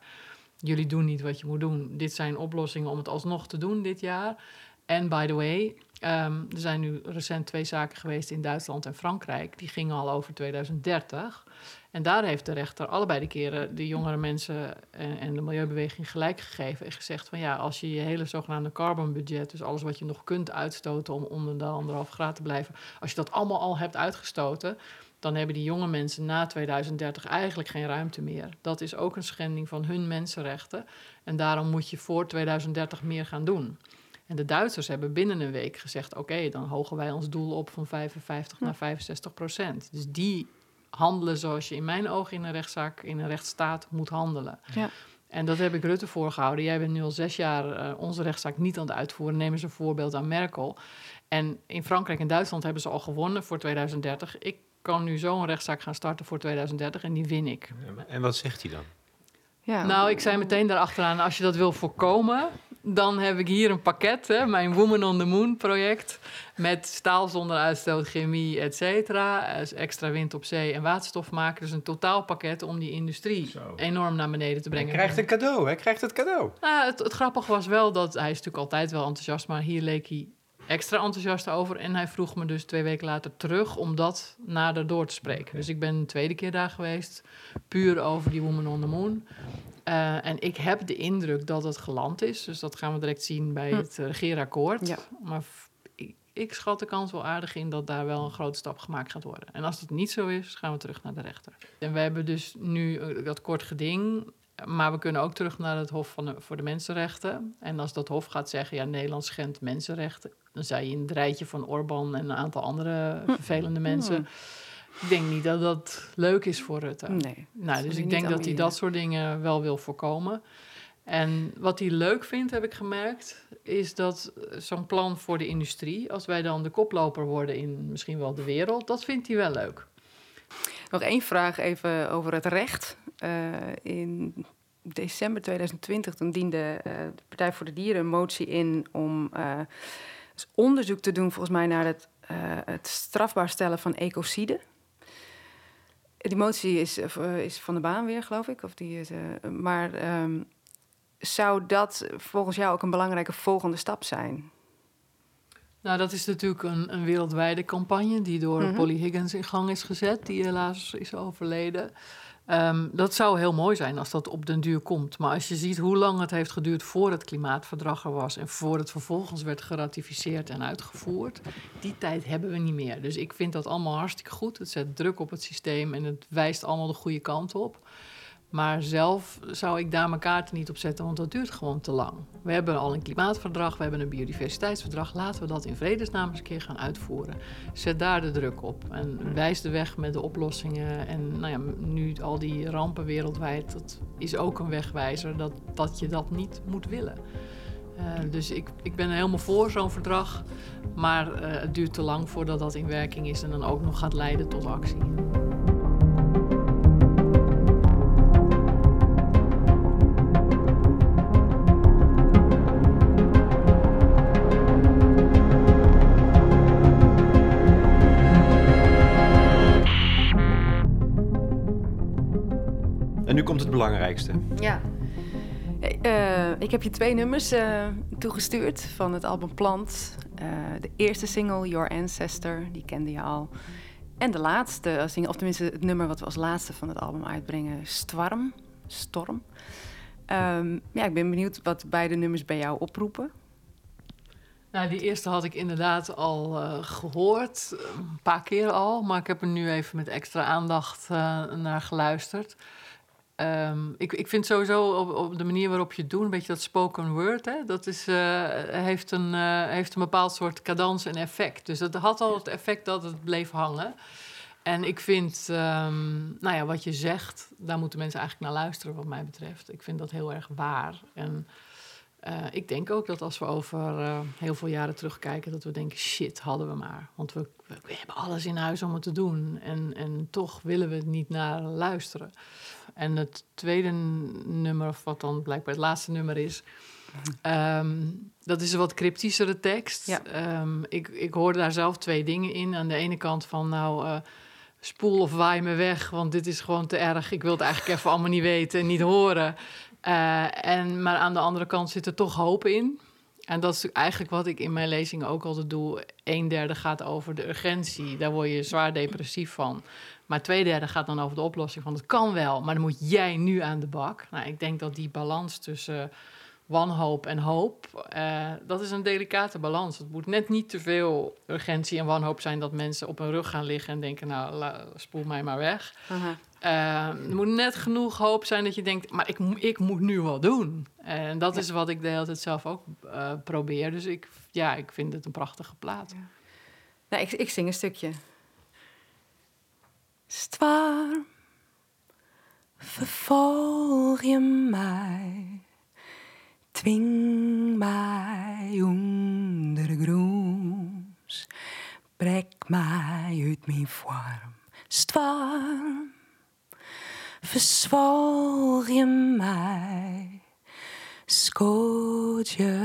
Jullie doen niet wat je moet doen. Dit zijn oplossingen om het alsnog te doen dit jaar. En by the way, um, er zijn nu recent twee zaken geweest in Duitsland en Frankrijk. Die gingen al over 2030. En daar heeft de rechter allebei de keren de jongere mensen en, en de milieubeweging gelijk gegeven. En gezegd van ja, als je je hele zogenaamde carbon budget, dus alles wat je nog kunt uitstoten om onder de anderhalf graad te blijven, als je dat allemaal al hebt uitgestoten, dan hebben die jonge mensen na 2030 eigenlijk geen ruimte meer. Dat is ook een schending van hun mensenrechten. En daarom moet je voor 2030 meer gaan doen. En de Duitsers hebben binnen een week gezegd: oké, dan hogen wij ons doel op van 55 naar 65 procent. Dus die handelen zoals je in mijn ogen in een rechtszaak, in een rechtsstaat moet handelen. Ja. En dat heb ik Rutte voorgehouden. Jij bent nu al zes jaar eh, onze rechtszaak niet aan het uitvoeren. Neem eens een voorbeeld aan Merkel. En in Frankrijk en Duitsland hebben ze al gewonnen voor 2030. Ik kan nu zo een rechtszaak gaan starten voor 2030 en die win ik. En wat zegt hij dan? Ja. Nou, ik zei meteen daarachteraan, als je dat wil voorkomen, dan heb ik hier een pakket, hè, mijn Woman on the Moon project, met staal zonder uitstoot, chemie, et cetera, extra wind op zee en waterstof maken. Dus een totaalpakket om die industrie Zo. enorm naar beneden te Hij brengen. krijgt een cadeau, hij krijgt het cadeau. Nou, het, het grappige was wel dat hij is natuurlijk altijd wel enthousiast, maar hier leek hij extra enthousiast over. En hij vroeg me dus twee weken later terug om dat nader door te spreken. Dus ik ben een tweede keer daar geweest, puur over die Woman on the Moon. Eh, en ik heb de indruk dat het geland is. Dus dat gaan we direct zien bij Hm. het regeerakkoord. Ja. Maar ik, ik schat de kans wel aardig in dat daar wel een grote stap gemaakt gaat worden. En als het niet zo is, gaan we terug naar de rechter. En we hebben dus nu eh, dat kort geding. Maar we kunnen ook terug naar het Hof van de, voor de Mensenrechten. En als dat Hof gaat zeggen, ja, Nederland schendt mensenrechten. Dan zei je in het rijtje van Orbán en een aantal andere vervelende mensen. Hmm. Ik denk niet dat dat leuk is voor Rutte. Nee. Nou, dus ik denk dat hij dat soort dingen wel wil voorkomen. En wat hij leuk vindt, heb ik gemerkt, is dat eh, zo'n plan voor de industrie, als wij dan de koploper worden in misschien wel de wereld, dat vindt hij wel leuk. Nog één vraag even over het recht. Eh, in december 2020 toen diende eh, de Partij voor de Dieren een motie in om onderzoek te doen, volgens mij, naar het, het strafbaar stellen van ecocide. Die motie is, eh, is van de baan weer, geloof ik. Of die is, eh, maar ehm, zou dat volgens jou ook een belangrijke volgende stap zijn? Nou, dat is natuurlijk een, een wereldwijde campagne die door Mhm. Polly Higgins in gang is gezet, die helaas is overleden. Ehm, dat zou heel mooi zijn als dat op den duur komt. Maar als je ziet hoe lang het heeft geduurd voor het klimaatverdrag er was en voor het vervolgens werd geratificeerd en uitgevoerd, die tijd hebben we niet meer. Dus ik vind dat allemaal hartstikke goed. Het zet druk op het systeem en het wijst allemaal de goede kant op. Maar zelf zou ik daar mijn kaarten niet op zetten, want dat duurt gewoon te lang. We hebben al een klimaatverdrag, we hebben een biodiversiteitsverdrag. Laten we dat in vredesnaam eens een keer gaan uitvoeren. Zet daar de druk op en wijs de weg met de oplossingen. En nou ja, nu al die rampen wereldwijd, dat is ook een wegwijzer dat, dat je dat niet moet willen. Eh, dus ik, ik ben helemaal voor zo'n verdrag. Maar eh, het duurt te lang voordat dat in werking is en dan ook nog gaat leiden tot actie. Belangrijkste. Ja. Eh, ik heb je twee nummers eh, toegestuurd van het album Plant. Eh, de eerste single, Your Ancestor, die kende je al. En de laatste single, of tenminste het nummer wat we als laatste van het album uitbrengen, Storm. Storm. Ehm, ja, ik ben benieuwd wat beide nummers bij jou oproepen. Nou, die eerste had ik inderdaad al eh, gehoord, een paar keer al, maar ik heb er nu even met extra aandacht eh, naar geluisterd. Ehm, ik, ik vind sowieso op, op de manier waarop je het doet, een beetje dat spoken word, hè, dat is, eh, heeft, een, eh, heeft een bepaald soort cadans en effect. Dus dat had al het effect dat het bleef hangen. En ik vind, ehm, nou ja, wat je zegt, daar moeten mensen eigenlijk naar luisteren, wat mij betreft. Ik vind dat heel erg waar. En eh, ik denk ook dat als we over eh, heel veel jaren terugkijken, dat we denken: shit, hadden we maar. Want we, we, we hebben alles in huis om het te doen. En, en toch willen we het niet naar luisteren. En het tweede nummer, of wat dan blijkbaar het laatste nummer is. ehm, dat is een wat cryptischere tekst. Ja. Ehm, ik, ik hoorde daar zelf twee dingen in. Aan de ene kant van, nou, eh, spoel of waai me weg, want dit is gewoon te erg. Ik wil het eigenlijk even allemaal niet weten en niet horen. Eh, en, maar aan de andere kant zit er toch hoop in. En dat is eigenlijk wat ik in mijn lezingen ook altijd doe. Een derde gaat over de urgentie. Daar word je zwaar depressief van. Maar twee derde gaat dan over de oplossing van het kan wel, maar dan moet jij nu aan de bak. Nou, ik denk dat die balans tussen wanhoop en hoop, eh, dat is een delicate balans. Het moet net niet te veel urgentie en wanhoop zijn dat mensen op hun rug gaan liggen en denken, nou, spoel mij maar weg. Aha. Eh, er moet net genoeg hoop zijn dat je denkt, maar ik, ik moet nu wat doen. En dat Ja. is wat ik de hele tijd zelf ook eh, probeer. Dus ik, ja, ik vind het een prachtige plaat. Nou, ik, ik zing een stukje. Storm, Vervolg je mij, dwing mij onder de groens, brek mij uit mijn vorm, stwarm. Verzwolg je mij, schoot je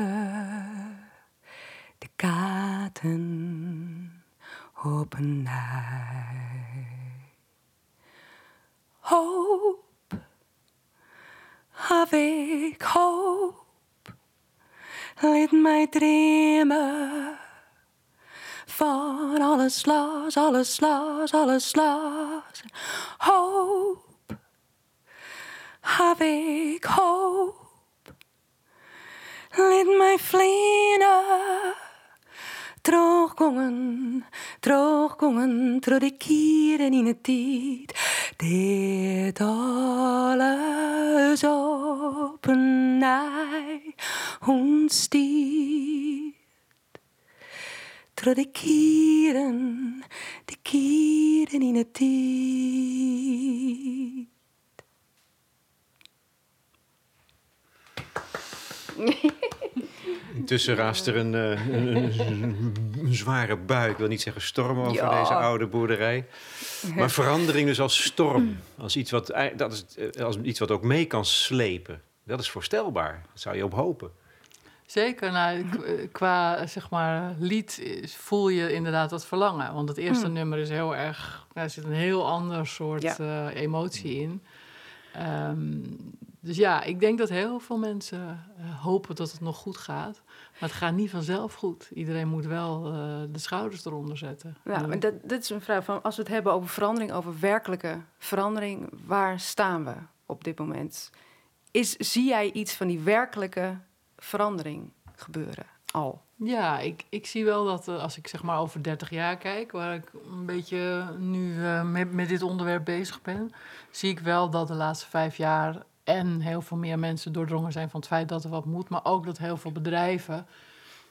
de kaarten op een nij. Hoop, heb ik hoop, liet mij dromen van alles los, alles los, alles los. Hoop, heb ik hoop, liet mij vliegen. Teruggongen, teruggongen, terug de kieren in het tijd. Dit alles op een nij ontstiert. Terug de kieren, de kieren in het tijd. Intussen raast er een, eh, een, een- een zware bui. Ik wil niet zeggen storm over Ja. deze oude boerderij. Maar verandering dus als storm. Als iets wat, dat is, eh, als iets wat ook mee kan slepen. Dat is voorstelbaar. Daar zou je op hopen. Zeker, nou, eh, qua zeg maar, lied voel je inderdaad dat verlangen. Want het eerste nummer is heel erg, daar zit een heel ander soort Ja. eh, emotie in. Ehm, dus ja, ik denk dat heel veel mensen eh, hopen dat het nog goed gaat. Maar het gaat niet vanzelf goed. Iedereen moet wel eh, de schouders eronder zetten. Ja, maar dat, dat is een vraag van als we het hebben over verandering, over werkelijke verandering, waar staan we op dit moment? Is, zie jij iets van die werkelijke verandering gebeuren al? Ja, ik, ik zie wel dat eh, als ik zeg maar over 30 jaar kijk, waar ik een beetje nu eh, met, met dit onderwerp bezig ben, zie ik wel dat de laatste vijf jaar en heel veel meer mensen doordrongen zijn van het feit dat er wat moet, maar ook dat heel veel bedrijven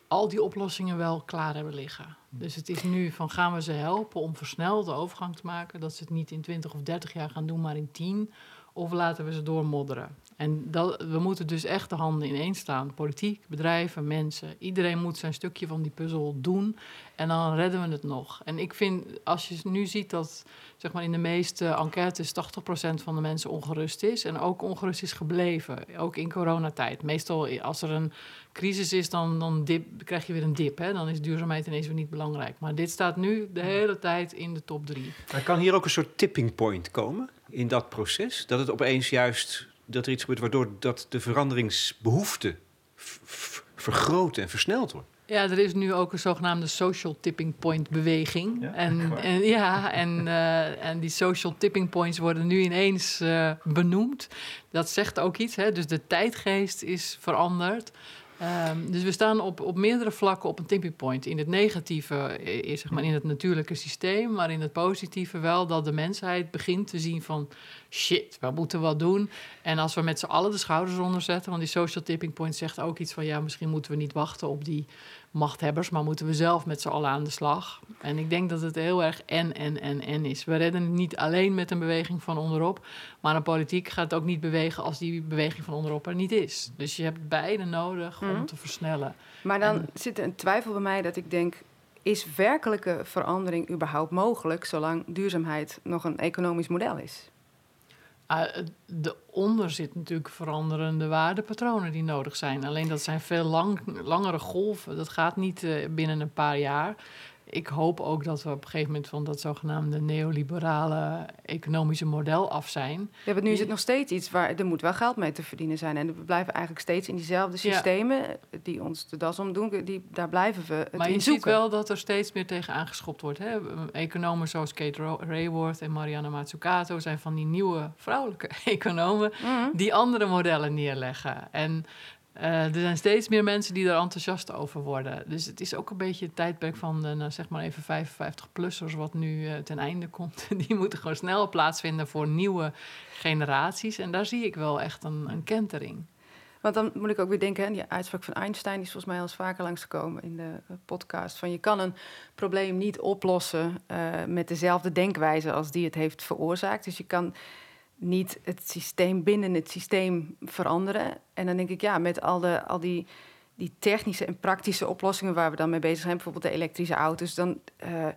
al die oplossingen wel klaar hebben liggen. Dus het is nu van gaan we ze helpen om versneld de overgang te maken, dat ze het niet in 20 of 30 jaar gaan doen, maar in 10, of laten we ze doormodderen. En we moeten dus echt de handen ineen staan. Politiek, bedrijven, mensen. Iedereen moet zijn stukje van die puzzel doen. En dan redden we het nog. En ik vind, als je nu ziet dat zeg maar, in de meeste enquêtes 80% van de mensen ongerust is. En ook ongerust is gebleven. Ook in coronatijd. Meestal als er een crisis is, dan, dan dip, krijg je weer een dip. Hè? Dan is duurzaamheid ineens weer niet belangrijk. Maar dit staat nu de hele tijd in de top drie. Maar kan hier ook een soort tipping point komen in dat proces? Dat het opeens juist dat er iets gebeurt waardoor dat de veranderingsbehoefte vergroot en versneld wordt. Ja, er is nu ook een zogenaamde social tipping point beweging. Ja, en, en, ja, en, eh, en die social tipping points worden nu ineens eh, benoemd. Dat zegt ook iets, hè? dus de tijdgeest is veranderd. Ehm, dus we staan op, op meerdere vlakken op een tipping point. In het negatieve is zeg maar in het natuurlijke systeem, maar in het positieve wel dat de mensheid begint te zien van shit, we moeten wat doen. En als we met z'n allen de schouders onder zetten, want die social tipping point zegt ook iets van ja, misschien moeten we niet wachten op die machthebbers, maar moeten we zelf met z'n allen aan de slag. En ik denk dat het heel erg en, en, en, en is. We redden het niet alleen met een beweging van onderop, maar een politiek gaat ook niet bewegen als die beweging van onderop er niet is. Dus je hebt beide nodig om te versnellen. Maar dan zit er een twijfel bij mij dat ik denk: is werkelijke verandering überhaupt mogelijk zolang duurzaamheid nog een economisch model is? Ah, de onder zit natuurlijk veranderende waardepatronen die nodig zijn. Alleen dat zijn veel lang, langere golven. Dat gaat niet eh, binnen een paar jaar. Ik hoop ook dat we op een gegeven moment van dat zogenaamde neoliberale economische model af zijn. Ja, want nu is het nog steeds iets waar er moet wel geld mee te verdienen zijn. En we blijven eigenlijk steeds in diezelfde Ja. systemen die ons de das omdoen. Die, daar blijven we het maar in je ziet zoeken. wel dat er steeds meer tegen aangeschopt wordt. Hè? Economen zoals Kate Raworth en Mariana Mazzucato zijn van die nieuwe vrouwelijke economen Mhm. die andere modellen neerleggen. En er zijn steeds meer mensen die er enthousiast over worden. Dus het is ook een beetje het tijdperk van de, nou, zeg maar even 55-plussers, wat nu eh, ten einde komt. Die moeten gewoon snel plaatsvinden voor nieuwe generaties. En daar zie ik wel echt een, een kentering. Want dan moet ik ook weer denken, hè, die uitspraak van Einstein die is volgens mij al eens vaker langsgekomen in de eh, podcast. Van je kan een probleem niet oplossen eh, met dezelfde denkwijze als die het heeft veroorzaakt. Dus je kan niet het systeem binnen het systeem veranderen. En dan denk ik, ja, met al, de, al die, die technische en praktische oplossingen waar we dan mee bezig zijn, bijvoorbeeld de elektrische auto's, dan uh,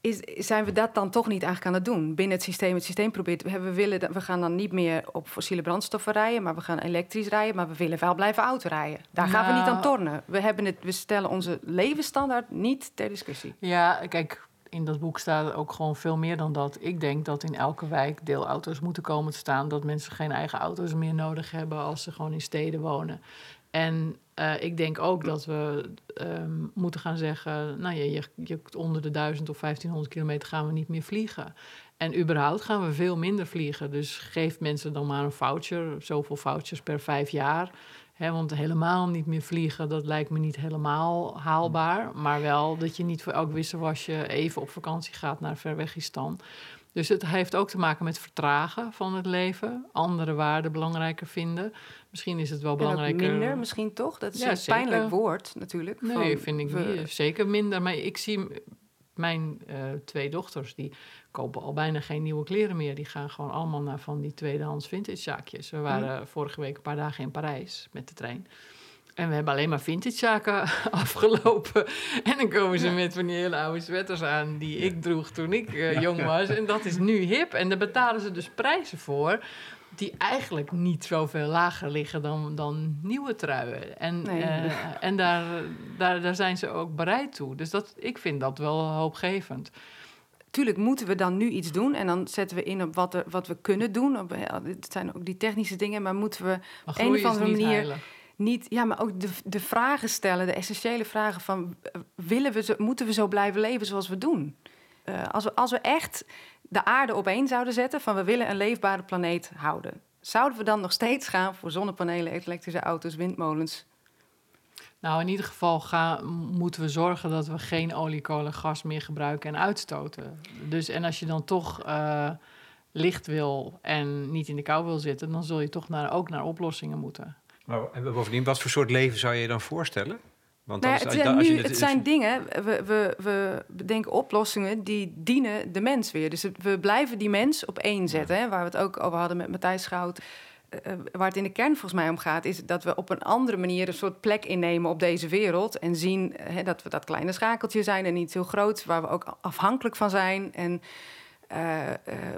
is, zijn we dat dan toch niet eigenlijk aan het doen. Binnen het systeem, het systeem probeert. We, we, willen, we gaan dan niet meer op fossiele brandstoffen rijden, maar we gaan elektrisch rijden, maar we willen wel blijven autorijden. Daar gaan we niet aan tornen. We, hebben het, we stellen onze levensstandaard niet ter discussie. Ja, kijk, in dat boek staat ook gewoon veel meer dan dat. Ik denk dat in elke wijk deelauto's moeten komen te staan. Dat mensen geen eigen auto's meer nodig hebben als ze gewoon in steden wonen. En uh, ik denk ook dat we um, moeten gaan zeggen: Nou ja, je, je, onder de 1000 of 1500 kilometer gaan we niet meer vliegen. En überhaupt gaan we veel minder vliegen. Dus geef mensen dan maar een voucher, zoveel vouchers per vijf jaar want helemaal niet meer vliegen, dat lijkt me niet helemaal haalbaar. Maar wel dat je niet voor elk wisselwasje even op vakantie gaat naar Verwegistan. Dus het heeft ook te maken met vertragen van het leven. Andere waarden belangrijker vinden. Misschien is het wel belangrijker... minder, misschien toch? Dat is een pijnlijk woord natuurlijk. Nee, vind ik niet. Zeker minder. Maar ik zie mijn uh, twee dochters, die kopen al bijna geen nieuwe kleren meer. Die gaan gewoon allemaal naar van die tweedehands vintage zaakjes. We waren mhm. vorige week een paar dagen in Parijs met de trein. En we hebben alleen maar vintage zaken afgelopen. En dan komen ze met van die hele oude sweaters aan die ik droeg toen ik uh, jong was. En dat is nu hip. En daar betalen ze dus prijzen voor die eigenlijk niet zoveel lager liggen dan, dan nieuwe truien. En, uh, en daar, daar, daar zijn ze ook bereid toe. Dus dat, ik vind dat wel hoopgevend. Tuurlijk moeten we dan nu iets doen en dan zetten we in op wat, er, wat we kunnen doen. Op, het zijn ook die technische dingen, maar moeten we op een of andere manier niet, ja, maar ook de, de vragen stellen, de essentiële vragen van willen we zo, moeten we zo blijven leven zoals we doen? Uh, als, we, als we echt de aarde op één zouden zetten van we willen een leefbare planeet houden, zouden we dan nog steeds gaan voor zonnepanelen, elektrische auto's, windmolens? Nou, in ieder geval gaan, moeten we zorgen dat we geen olie, kolen, gas meer gebruiken en uitstoten. Dus en als je dan toch uh, licht wil en niet in de kou wil zitten, dan zul je toch naar, ook naar oplossingen moeten. Maar bovendien, wat voor soort leven zou je je dan voorstellen? Want nou het, zijn, nu, het, zijn dingen, we, we, we bedenken oplossingen die dienen de mens weer. Dus we blijven die mens op één zetten. Hè, waar we het ook over hadden met Matthijs Schout. Uh, waar het in de kern volgens mij om gaat, is dat we op een andere manier een soort plek innemen op deze wereld. En zien uh, dat we dat kleine schakeltje zijn en niet heel groot, waar we ook afhankelijk van zijn. En uh,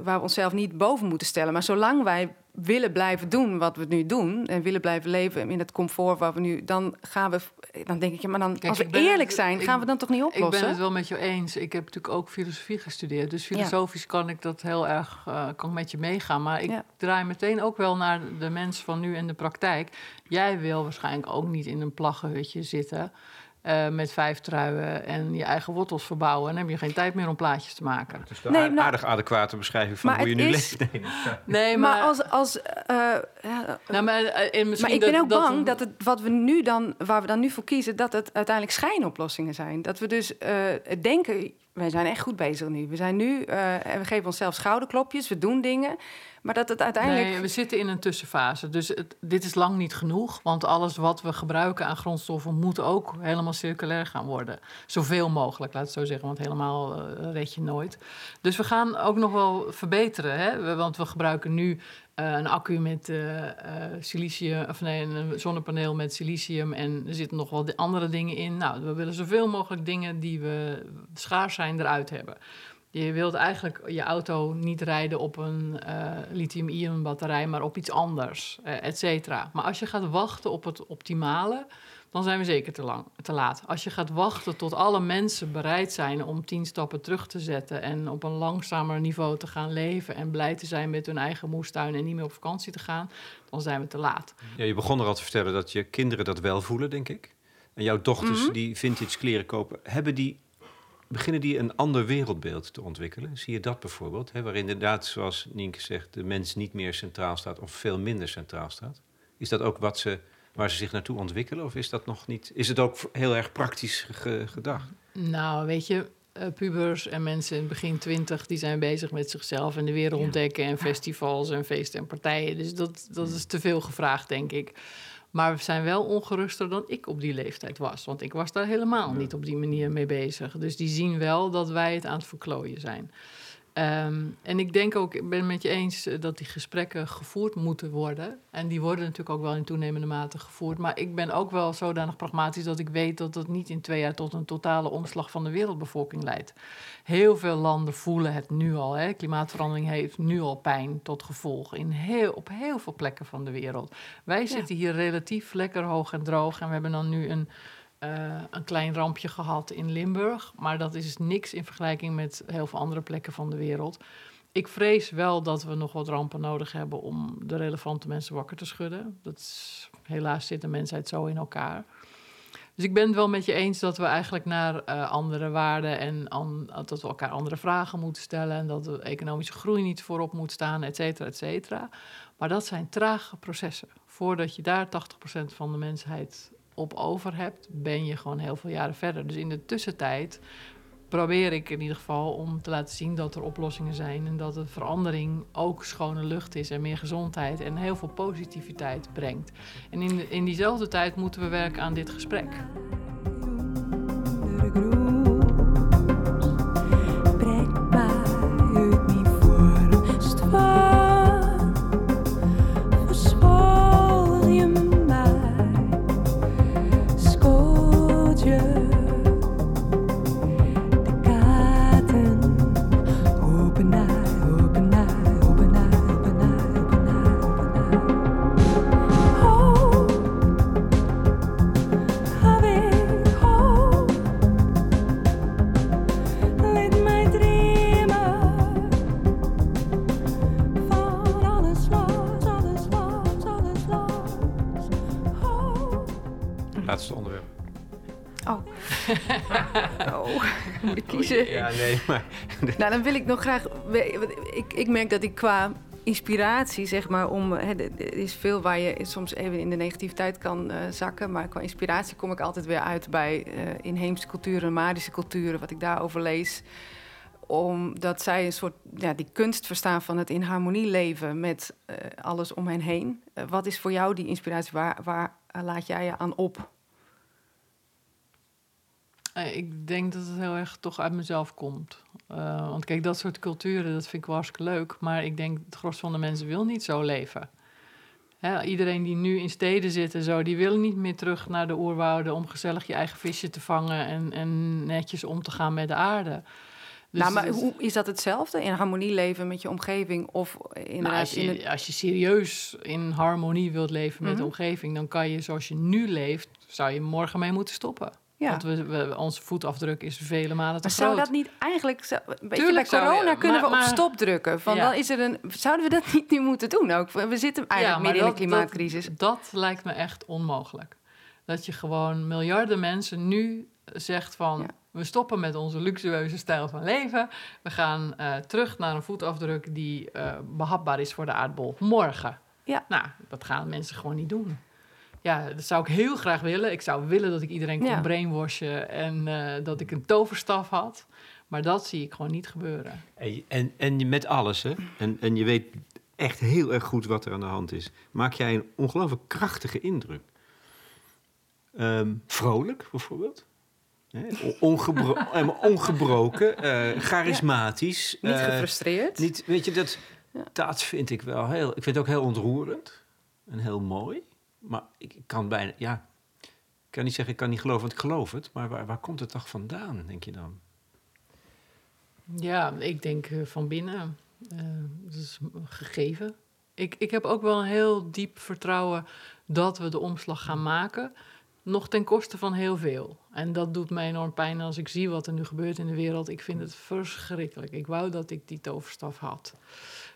waar we onszelf niet boven moeten stellen. Maar zolang wij willen blijven doen wat we nu doen en willen blijven leven in het comfort waar we nu, dan gaan we, dan denk ik, ja, maar dan, als we eerlijk zijn, gaan we dan toch niet oplossen? Ik ben het wel met je eens. Ik heb natuurlijk ook filosofie gestudeerd, dus filosofisch kan ik dat heel erg, uh, kan met je meegaan. Maar ik draai meteen ook wel naar de mens van nu en de praktijk. Jij wil waarschijnlijk ook niet in een plaggenhutje zitten. Uh, met vijf truien en je eigen wortels verbouwen. En dan heb je geen tijd meer om plaatjes te maken. Het is nee, een nou, aardig adequate beschrijving van hoe je nu is, leeft. Nee, nee maar, maar, als... als uh, ja, nou, maar, maar ik ben ook dat bang dat het, wat we nu dan, waar we dan nu voor kiezen... dat het uiteindelijk schijnoplossingen zijn. Dat we dus denken, wij zijn echt goed bezig nu. We zijn nu, en we geven onszelf schouderklopjes, we doen dingen... Maar dat het uiteindelijk. Nee, we zitten in een tussenfase. Dus dit is lang niet genoeg. Want alles wat we gebruiken aan grondstoffen moet ook helemaal circulair gaan worden. Zoveel mogelijk, laat het zo zeggen. Want helemaal uh, red je nooit. Dus we gaan ook nog wel verbeteren. Hè? Want we gebruiken nu uh, een accu met uh, silicium, of nee, een zonnepaneel met silicium en er zitten nog wel andere dingen in. Nou, we willen zoveel mogelijk dingen die we schaars zijn eruit hebben. Je wilt eigenlijk je auto niet rijden op een uh, lithium-ion batterij, maar op iets anders, uh, et cetera. Maar als je gaat wachten op het optimale, dan zijn we zeker te, lang, te laat. Als je gaat wachten tot alle mensen bereid zijn om tien stappen terug te zetten en op een langzamer niveau te gaan leven en blij te zijn met hun eigen moestuin en niet meer op vakantie te gaan, dan zijn we te laat. Ja, je begon er al te vertellen dat je kinderen dat wel voelen, denk ik. En jouw dochters mm -hmm. die vintage kleren kopen, hebben die beginnen die een ander wereldbeeld te ontwikkelen? Zie je dat bijvoorbeeld? Hè, waarin inderdaad, zoals Nienke zegt, de mens niet meer centraal staat of veel minder centraal staat. Is dat ook wat ze, waar ze zich naartoe ontwikkelen? Of is dat nog niet? Is het ook heel erg praktisch gedacht? Nou, weet je, uh, pubers en mensen in begin twintig... die zijn bezig met zichzelf en de wereld ontdekken... en festivals en feesten en partijen. Dus dat, dat is te veel gevraagd, denk ik. Maar we zijn wel ongeruster dan ik op die leeftijd was. Want ik was daar helemaal niet op die manier mee bezig. Dus die zien wel dat wij het aan het verklooien zijn. Ehm, en ik denk ook, ik ben het met je eens eh, dat die gesprekken gevoerd moeten worden. En die worden natuurlijk ook wel in toenemende mate gevoerd. Maar ik ben ook wel zodanig pragmatisch dat ik weet dat dat niet in twee jaar tot een totale omslag van de wereldbevolking leidt. Heel veel landen voelen het nu al. Hè. Klimaatverandering heeft nu al pijn tot gevolg in heel, op heel veel plekken van de wereld. Wij zitten hier relatief lekker hoog en droog. En we hebben dan nu een uh, een klein rampje gehad in Limburg. Maar dat is niks in vergelijking met heel veel andere plekken van de wereld. Ik vrees wel dat we nog wat rampen nodig hebben om de relevante mensen wakker te schudden. Dat is, helaas zit de mensheid zo in elkaar. Dus ik ben het wel met je eens dat we eigenlijk naar uh, andere waarden en dat we elkaar andere vragen moeten stellen. En dat de economische groei niet voorop moet staan, et cetera, et cetera. Maar dat zijn trage processen. Voordat je daar 80% van de mensheid op over hebt, ben je gewoon heel veel jaren verder. Dus in de tussentijd probeer ik in ieder geval om te laten zien dat er oplossingen zijn en dat de verandering ook schone lucht is en meer gezondheid en heel veel positiviteit brengt. En in, in diezelfde tijd moeten we werken aan dit gesprek. Nee, maar... nou, dan wil ik nog graag... Ik, ik merk dat ik qua inspiratie, zeg maar, om... Hè, er is veel waar je soms even in de negativiteit kan uh, zakken... maar qua inspiratie kom ik altijd weer uit bij uh, inheemse culturen, Marische culturen... wat ik daarover lees omdat zij een soort ja, die kunst verstaan van het in harmonie leven met uh, alles om hen heen. Wat is voor jou die inspiratie? Waar, waar laat jij je aan op? Eh, ik denk dat het heel erg toch uit mezelf komt. Uh, want kijk, dat soort culturen, dat vind ik wel hartstikke leuk. Maar ik denk, het gros van de mensen wil niet zo leven. Hè, iedereen die nu in steden zit en zo, die wil niet meer terug naar de oerwouden... om gezellig je eigen visje te vangen en, en netjes om te gaan met de aarde. Dus nou, maar hoe, is dat hetzelfde? In harmonie leven met je omgeving? Of inderdaad nou, als, je, in als je serieus in harmonie wilt leven met de mhm. omgeving... dan kan je zoals je nu leeft, zou je morgen mee moeten stoppen. Ja. Want we, we, onze voetafdruk is vele malen te maar groot. zou dat niet eigenlijk... Zo, bij corona kunnen we op stop drukken. Van, dan is er een, zouden we dat niet nu moeten doen ook? We zitten eigenlijk midden in de klimaatcrisis. Dat, dat, lijkt me echt onmogelijk. Dat je gewoon miljarden mensen nu zegt van... We stoppen met onze luxueuze stijl van leven. We gaan uh, terug naar een voetafdruk die uh, behapbaar is voor de aardbol. Morgen. Ja. Nou, dat gaan mensen gewoon niet doen ja, dat zou ik heel graag willen. Ik zou willen dat ik iedereen kon ja. brainwashen en uh, dat ik een toverstaf had. Maar dat zie ik gewoon niet gebeuren. En, en, en met alles, hè? En, en je weet echt heel erg goed wat er aan de hand is. Maak jij een ongelooflijk krachtige indruk. Um, vrolijk, bijvoorbeeld. Ongebro ongebroken, uh, charismatisch. Ja. Niet uh, gefrustreerd. Niet, weet je, dat, ja. dat vind ik wel heel... Ik vind het ook heel ontroerend en heel mooi. Maar ik kan bijna, ja, ik kan niet zeggen, ik kan niet geloven, want ik geloof het. Maar waar, waar komt het toch vandaan, denk je dan? Ja, ik denk uh, van binnen. Uh, dat is gegeven. Ik, ik heb ook wel een heel diep vertrouwen dat we de omslag gaan maken. Nog ten koste van heel veel. En dat doet mij enorm pijn als ik zie wat er nu gebeurt in de wereld. Ik vind het verschrikkelijk. Ik wou dat ik die toverstaf had.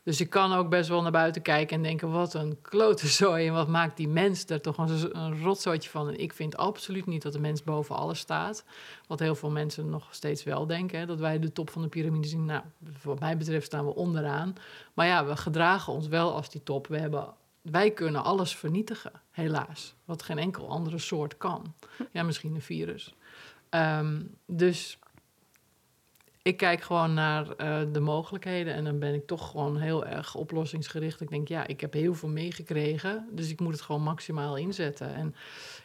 Dus ik kan ook best wel naar buiten kijken en denken: wat een klote zooi. En wat maakt die mens er toch een, een rotzooitje van? En ik vind absoluut niet dat de mens boven alles staat. Wat heel veel mensen nog steeds wel denken: hè, dat wij de top van de piramide zien. Nou, wat mij betreft staan we onderaan. Maar ja, we gedragen ons wel als die top. We hebben wij kunnen alles vernietigen, helaas. Wat geen enkel andere soort kan. Ja, misschien een virus. Um, dus ik kijk gewoon naar uh, de mogelijkheden en dan ben ik toch gewoon heel erg oplossingsgericht. Ik denk, ja, ik heb heel veel meegekregen, dus ik moet het gewoon maximaal inzetten. En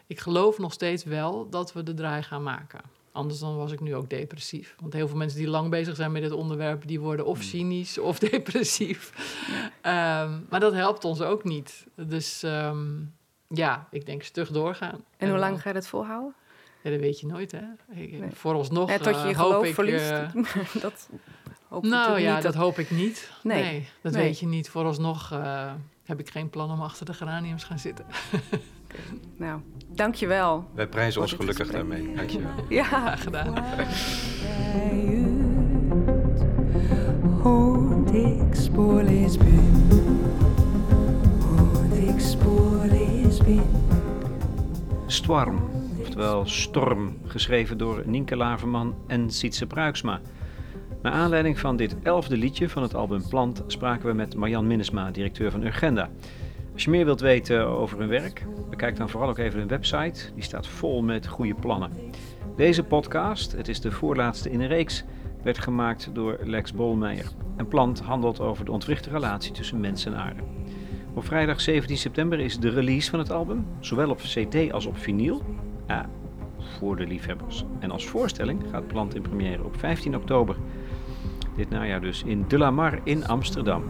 ik geloof nog steeds wel dat we de draai gaan maken. Anders dan was ik nu ook depressief. Want heel veel mensen die lang bezig zijn met dit onderwerp, die worden of cynisch of depressief. Ehm, maar dat helpt ons ook niet. Dus ehm, ja, ik denk stug doorgaan. En hoe lang ga je dat volhouden? Ja, dat weet je nooit, hè? Ik, Nee. Vooralsnog Ja, tot je je eh, hoop geloof ik... verliest. eh, dat hoop nou ja, niet. dat hoop ik niet. Nee, Nee. dat Nee. weet je niet. Vooralsnog eh, heb ik geen plan om achter de geraniums gaan zitten. Nou, dankjewel. Wij prijzen ons gelukkig gesprek. daarmee. Dankjewel. Ja, Graag gedaan. Ik spoorlees ben. Want ik spoorlees ben. Storm, oftewel Storm, geschreven door Nienke Laverman en Sietse Pruiksma. Naar aanleiding van dit elfde liedje van het album Plant spraken we met Marjan Minnesma, directeur van Urgenda. Als je meer wilt weten over hun werk, bekijk dan vooral ook even hun website. Die staat vol met goede plannen. Deze podcast, het is de voorlaatste in een reeks, werd gemaakt door Lex Bolmeijer. En Plant handelt over de ontwrichte relatie tussen mens en aarde. Op vrijdag 17 september is de release van het album, zowel op CD als op vinyl. Voor de liefhebbers. En als voorstelling gaat Plant in première op 15 oktober. Dit najaar dus in De La Mar in Amsterdam.